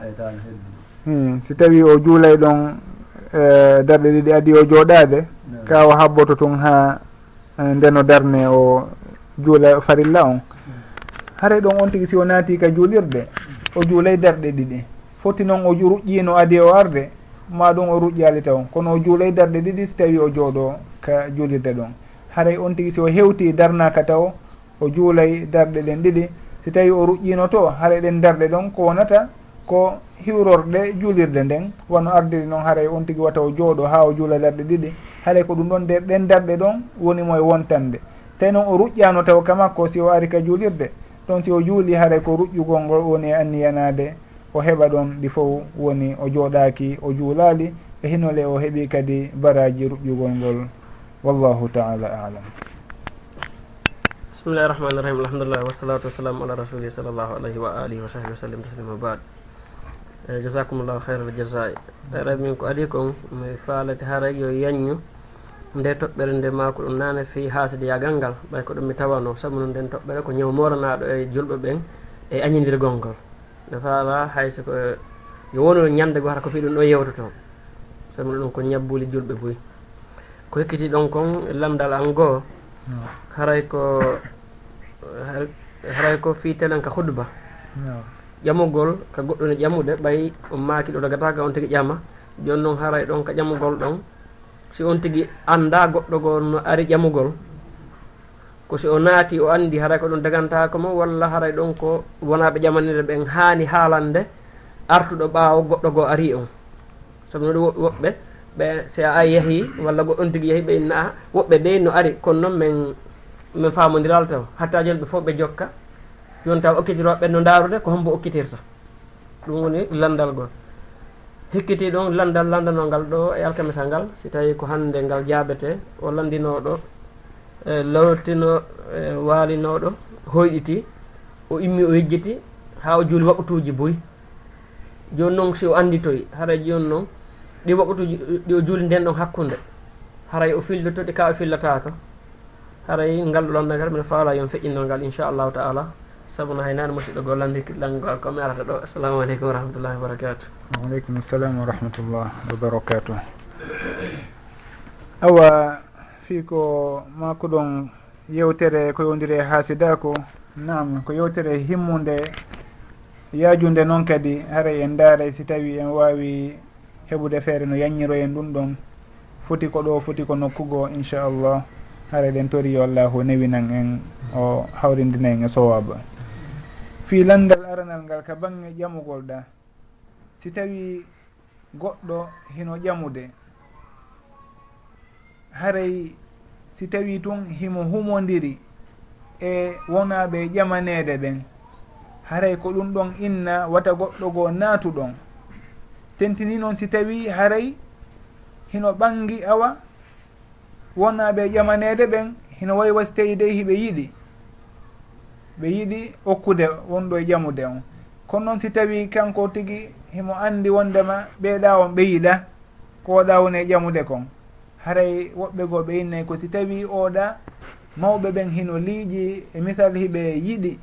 Hmm, si tawi o juulay ɗon e, darɗe ɗiɗi adi o jooɗade ka o habboto tun ha e, ndeno darne o juula farilla on. Hmm. Haray ɗon on tigi si o naati ka juulirde o juulay darɗe ɗiɗi. foti noon o ruƴƴino adi e o arde ma ɗum o ruƴƴali taw. Kono o juulay darɗe ɗiɗi so tawi o jooɗo ka juulirde ɗon. Haray on tigui si o hewti darnaka taw o juulay darɗe ɗen ɗiɗi. Si tawi o ruƴƴino to haray ɗen darɗe ɗon ko wonata ko hiwrorɗe juulirde nden. Wono ardiri noon haray on tigui wata o jooɗo ha o juula darɗe ɗiɗi. Haray ko ɗum ɗon nder ɗen darɗe ɗon wonimo e wontande. Tawi noon o ruƴƴano taw ka makko si o ari ka juulirde ɗon si o juuli haray ko ruƴƴugol ngol woni e anniyanade o heɓa ɗon ɗi fof woni o jooɗaki o juulali e hinole o heeɓi kadi baraji ruƴƴugol ngol. Wallahu taala alam. Bisimillahi rahmani rahim. Alhamdulillah wasalatu wassalamu ala rasulih sall llahu alayhi wa alihi wa sahbi wa sallim taslima bad. Eh, Eyi jasakumllahu hayral jasai ɗaɗa eh, min ko adi kon mi faalete haray yo yanñu nde toɓɓere nde maako ɗum nane fi haasede yagal ngal. Ɓay ko ɗum mi tawano saabu no nden toɓɓere ko ñaw moranaɗo e julɓe ɓen e añidirgol ngol. no faama hay soko yo wono go hata ko fi ɗum ɗo yewtoto sabuna ɗum ko ñabbuli julɓe boyi ko hekkiti ɗon kon lamdal an goo haray ko haray ko fi telen ka hudba. Ƴamugol ka goɗɗo ne ƴamude ɓay on maaki ɗo dagataka on tigi ƴama. Joni noon haray ɗon ka ƴamugol ɗon. Si on tigi anda goɗɗo goo no ari ƴamugol ko si o naati o anndi haray ko ɗum dagantako mo walla haray ɗon ko wonaɓe ƴamanire ɓen haani haalande artuɗo ɓaawo goɗɗo goo ari on. Sabu noɗum woɓɓe ɓe si a ay yehi walla goɗɗon tigi yehi ɓe inna a woɓɓe ɓe no ari kono noon min min famodiral taw. Hatta joni ɓe fof ɓe jokka joni taw okkitiroɓe no darude ko hombo okkitirta. Ɗum woni landal gol hikkiti ɗon landal landanongal ɗo e alkamisa ngal si tawi ko hannde ngal jaabete o landinoɗo E, lawtino e, waalinoɗo hoyɗiti o immi o yejjiti ha o juuli waktuji boyi. Joni noon si o annditoy haray joni noon ɗi waktuji ɗi o juuli nden ɗon hakkude haray o fillotoɗi ka o fillataka haray ngal ɗolanndal ngal mbiɗa faala yon feƴƴinol ngal inchallahu taala. Sabuna haynaade musidɗo goo gollande langal komi arata ɗo. Assalamu aleykum wa rahmatullahi wa barakatu waaleykum salam wa rahmatullah wa barakatuh awa fi ko mako ɗon yewtere ko yowdiri e haasida ko nam ko yewtere himmude yaajude noon kadi haray en daaray si tawi en wawi heɓude feere no yaññiro en ɗum ɗon. Foti ko ɗo foti ko nokkugo inchallah hara ɗen tori yo allahu newinan en o hawrindina en e sowaba fi landal aranal ngal ka bange ƴamugol ɗa. Si tawi goɗɗo hino ƴamude haray si tawi tun himo humodiri e wonaɓe ƴamanede ɓen. Haray ko ɗum ɗon inna wata goɗɗo goo naatu ɗon. Tentini noon si tawi haray hino ɓangi awa wonaɓe ƴamanede ɓen hino wawi wasi tawi dey hiɓe yiɗi. Ɓe yiɗi okkude wonɗo e ƴamude on. Kono noon si tawi kanko tigi himo andi wondema ɓeeɗa on ɓe yiɗa ko waɗa woni e ƴamude kon. haray woɓɓe goo ɓe innayi ko si tawi oɗa mawɓe ɓen hino liiƴi e misal hiɓe yiɗi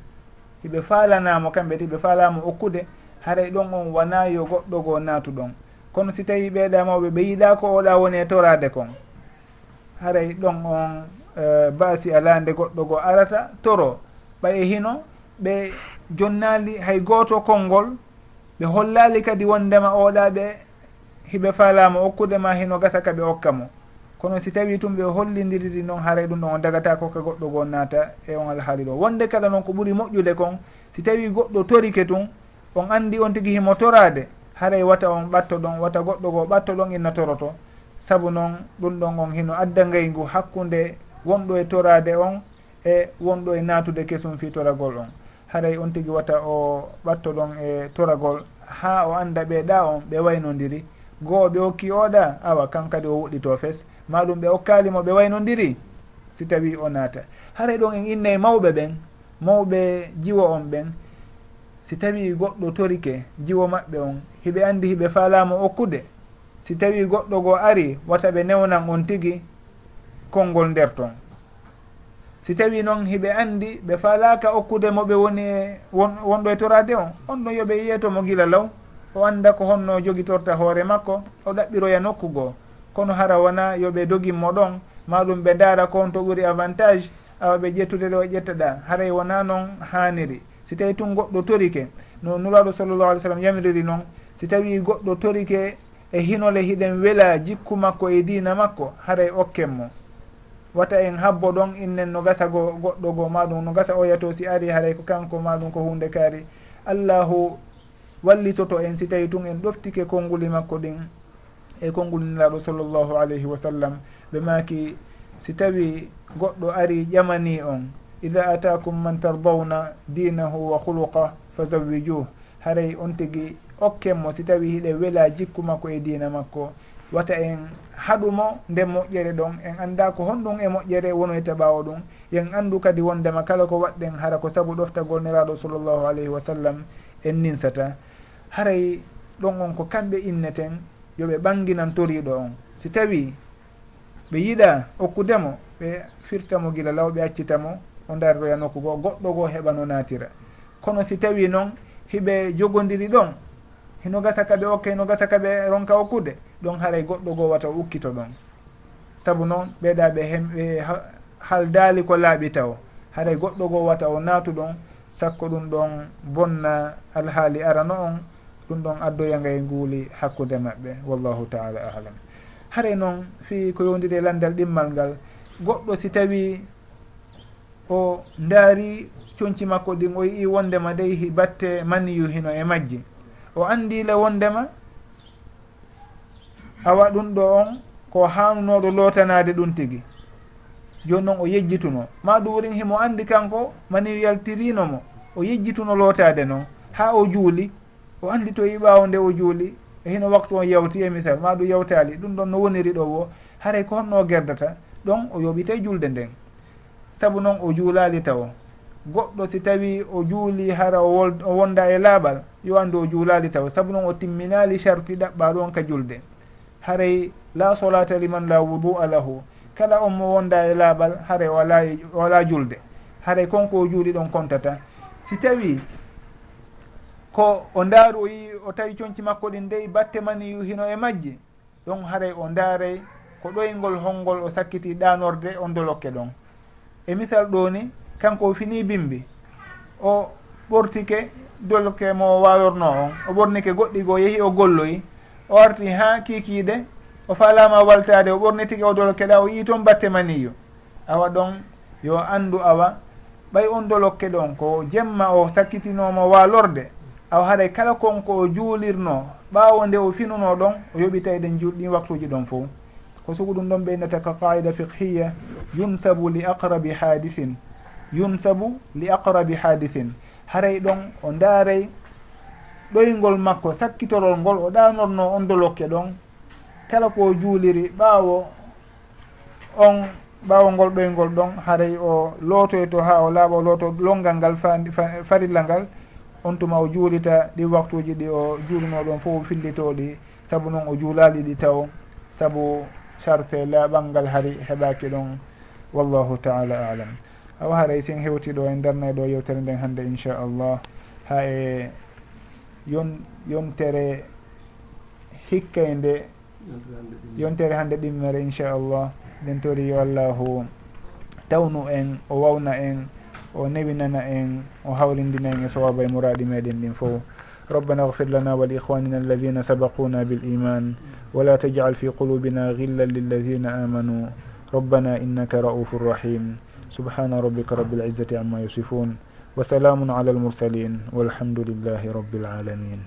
hiɓe faalanamo kamɓe ti ɓe faalamo okkude haray ɗon on wona yo goɗɗo goo naatu ɗon kono si tawi ɓeeɗa mawɓe ɓe yiɗa ko oɗa woni e torade kon haray ɗon on uh, baasi alande goɗɗo goo arata toro ɓaye hino ɓe jonnali hay gooto konngol ɓe hollali kadi wondema oɗa ɓe hiɓe faalama okkude ma hino gasa ka ɓe okka mo. kono si tawi tum ɓe hollidiriri noon haaray ɗum ɗon o dagata kokka goɗɗo gon naata e on alhaali ɗo. Wonde kala noon ko ɓuuri moƴƴude kon si tawi goɗɗo torike tun on andi on tigui himo torade haray wata on ɓatto ɗon wata goɗɗo goo ɓatto ɗon inna toroto. Saabu noon ɗum ɗon on hino adda ngaygu hakkude wonɗo e torade on e wonɗo e naatude kesum fi toragol on. Haray on tigui wata o ɓatto ɗon e toragol ha o anda ɓeeɗa on ɓe waynodiri goo ɓe hokki oɗa awa kan kadi o wuɗɗito fes. maɗum ɓe okkalimo ɓe waynodiri si tawi o naata. Haray ɗon en innayi mawɓe ɓen mawɓe jiwo on ɓen si tawi goɗɗo torike jiwo maɓɓe on hiɓe andi hiɓe faalamo okkude. Si tawi goɗɗo goo ari wata ɓe newnan on tigi konngol nder ton. Si tawi noon hiɓe andi ɓe faalaka okkude mo ɓe woni e wonɗo e torade on on ɗon yoɓe yiyeto mo gila law. O anda ko honno jogitorta hoore makko o ɗaɓɓiroya nokku goo. kono hara wona yoɓe doginmo ɗon maɗum ɓe daara kon to ɓuri avantage awa ɓe ƴettude ɗo ƴettaɗa. Haray wona noon haniri si tawi tun goɗɗo torike no nuraɗo sallllahu alih w sallam yamiriri noon si tawi goɗɗo torike e hinole hiɗen weela jikku makko e dina makko haray okken mo. Wata en habbo ɗon innen no gasa go goɗɗo goo maɗum no gasa oyato si ari haray ko kanko maɗum ko hunde kaari. Allahu wallitoto en si tawi tun en ɗoftike konnguli makko ɗin. e konngol nelaɗo sallllahu alayhi wa sallam. Ɓe maaki si tawi goɗɗo ari ƴamani on ida atakum man tardawna dinahu wa huluqa fa zawijuh haray on tigi okkenmo si tawi hiɗe wela jikku makko e dina makko. Wata en haɗumo nden moƴƴere ɗon en annda ko honɗum e moƴƴere wonoyta e ɓaawo ɗum yen anndu kadi wondema kala ko waɗɗen hara ko sabu ɗoftagol neraɗo sallllahu alayhi wa sallam en ninsata. Haray ɗon on ko kamɓe inneten yoɓe ɓanginan toriɗo on. Si tawi ɓe yiɗa okkudemo ɓe firtamo gila law ɓe accitamo o darroya nokku goo goɗɗo goo heɓa no natira. Kono si tawi noon hiɓe jogodiri ɗon hino gasa ka ɓe okka hino gasa ka ɓe ronka okkude ɗon haray goɗɗo goo wata ukkito ɗon. Saabu noon ɓeeɗa ɓe hem ɓe haldaali ko laaɓi taw. Haray goɗɗo goo wata o naatu ɗon sakko ɗum ɗon bonna alhaali arano on ɗum ɗon addoya ngay nguuli hakkude maɓɓe wallahu taala alam. Hare noon fi ko yowndiri e landal ɗimmal ngal goɗɗo si tawi o ndaari coñci makko ɗin o yii wondema dey batte maniyu hino e majji. O anndile wondema awa ɗum ɗo on ko hanunoɗo lootanade ɗum tigi. Joni noon o yejjituno. Ma ɗum worin himo anndi kanko maniyu yaltirinomo o yejjituno lootade noon ha o juuli o andi to yi yiɓawo nde o juuli hino waktu on yawti e misal ma ɗum yawtali ɗum ɗon no woniri ɗo wo haray ko honno gerdata ɗon o yoɓite julde nden. Saabu noon o juulali taw. Goɗɗo si tawi o juuli hara o wonda e laaɓal yo andu o juulali taw. Saabu noon o timminali charti ɗaɓɓa ɗon ka julde. Haray la solata liman la wudu a lahu. Kala on mo wonda e laaɓal haray wala wala julde. Haray konko o juuli ɗon contata si tawi ko o ndaaru o yi o tawi coñci makko ɗin ndeyi batte mani hino e majji ɗon haray o ndaaray ko ɗoyngol holngol o sakkiti ɗanorde on dolokke ɗon. E misal ɗo ni kanko o fini bimbi o ɓortike dolokke mo waworno on o ɓornike goɗɗi goo yeehi o golloyi o arti ha kiikiide o falama waltade o ɓornitike o dolokke ɗa o yii toon batte maniyo awa ɗon yo anndu awa ɓay on dolokke ɗon ko jemma o sakkitinomo walorde aw haɗay kala konko o juulirno ɓaawo nde o finuno ɗon o yoɓitay ɗen juulɗin waktuji ɗon fof. Ko sugu ɗum ɗon ɓeynata ka qaida fiqhiya yunsabu li aqrabi hadithin yunsabu li aqrabi hadithin haray ɗon o ndaaray ɗoyngol makko sakkitorol ngol o ɗanorno on dolokke ɗon. Kala ko juuliri ɓaawo on ɓaawo ngol ɗoyngol ɗon haray o lootoy to ha o laaɓa o looto longal ngal farilla ngal. on tuma o juulita ɗi waktuji ɗi o juulino ɗon fof fillitoɗi saabu noon o juulali ɗi taw saabu charte laaɓalngal hari heɓaki ɗon wallahu taala alam. Awa haray sin hewtiɗo en darnayɗo yewtere nden hannde inchallah ha e yon yontere hikka nde yontere hannde ɗimmere inchallah nden tori yo allahu tawnu en o wawna en o newinana en o hawrindina en e sowaba e muraɗi meɗen ɗin fof. ربنا اغفر لنا ولإخواننا الذين سبقونا بالإيمان ولا تجعل في قلوبنا غلا للذين آمنوا ربنا إنك رؤوف رحيم سبحان ربك رب العزة عما يصفون وسلام على المرسلين والحمد لله رب العالمين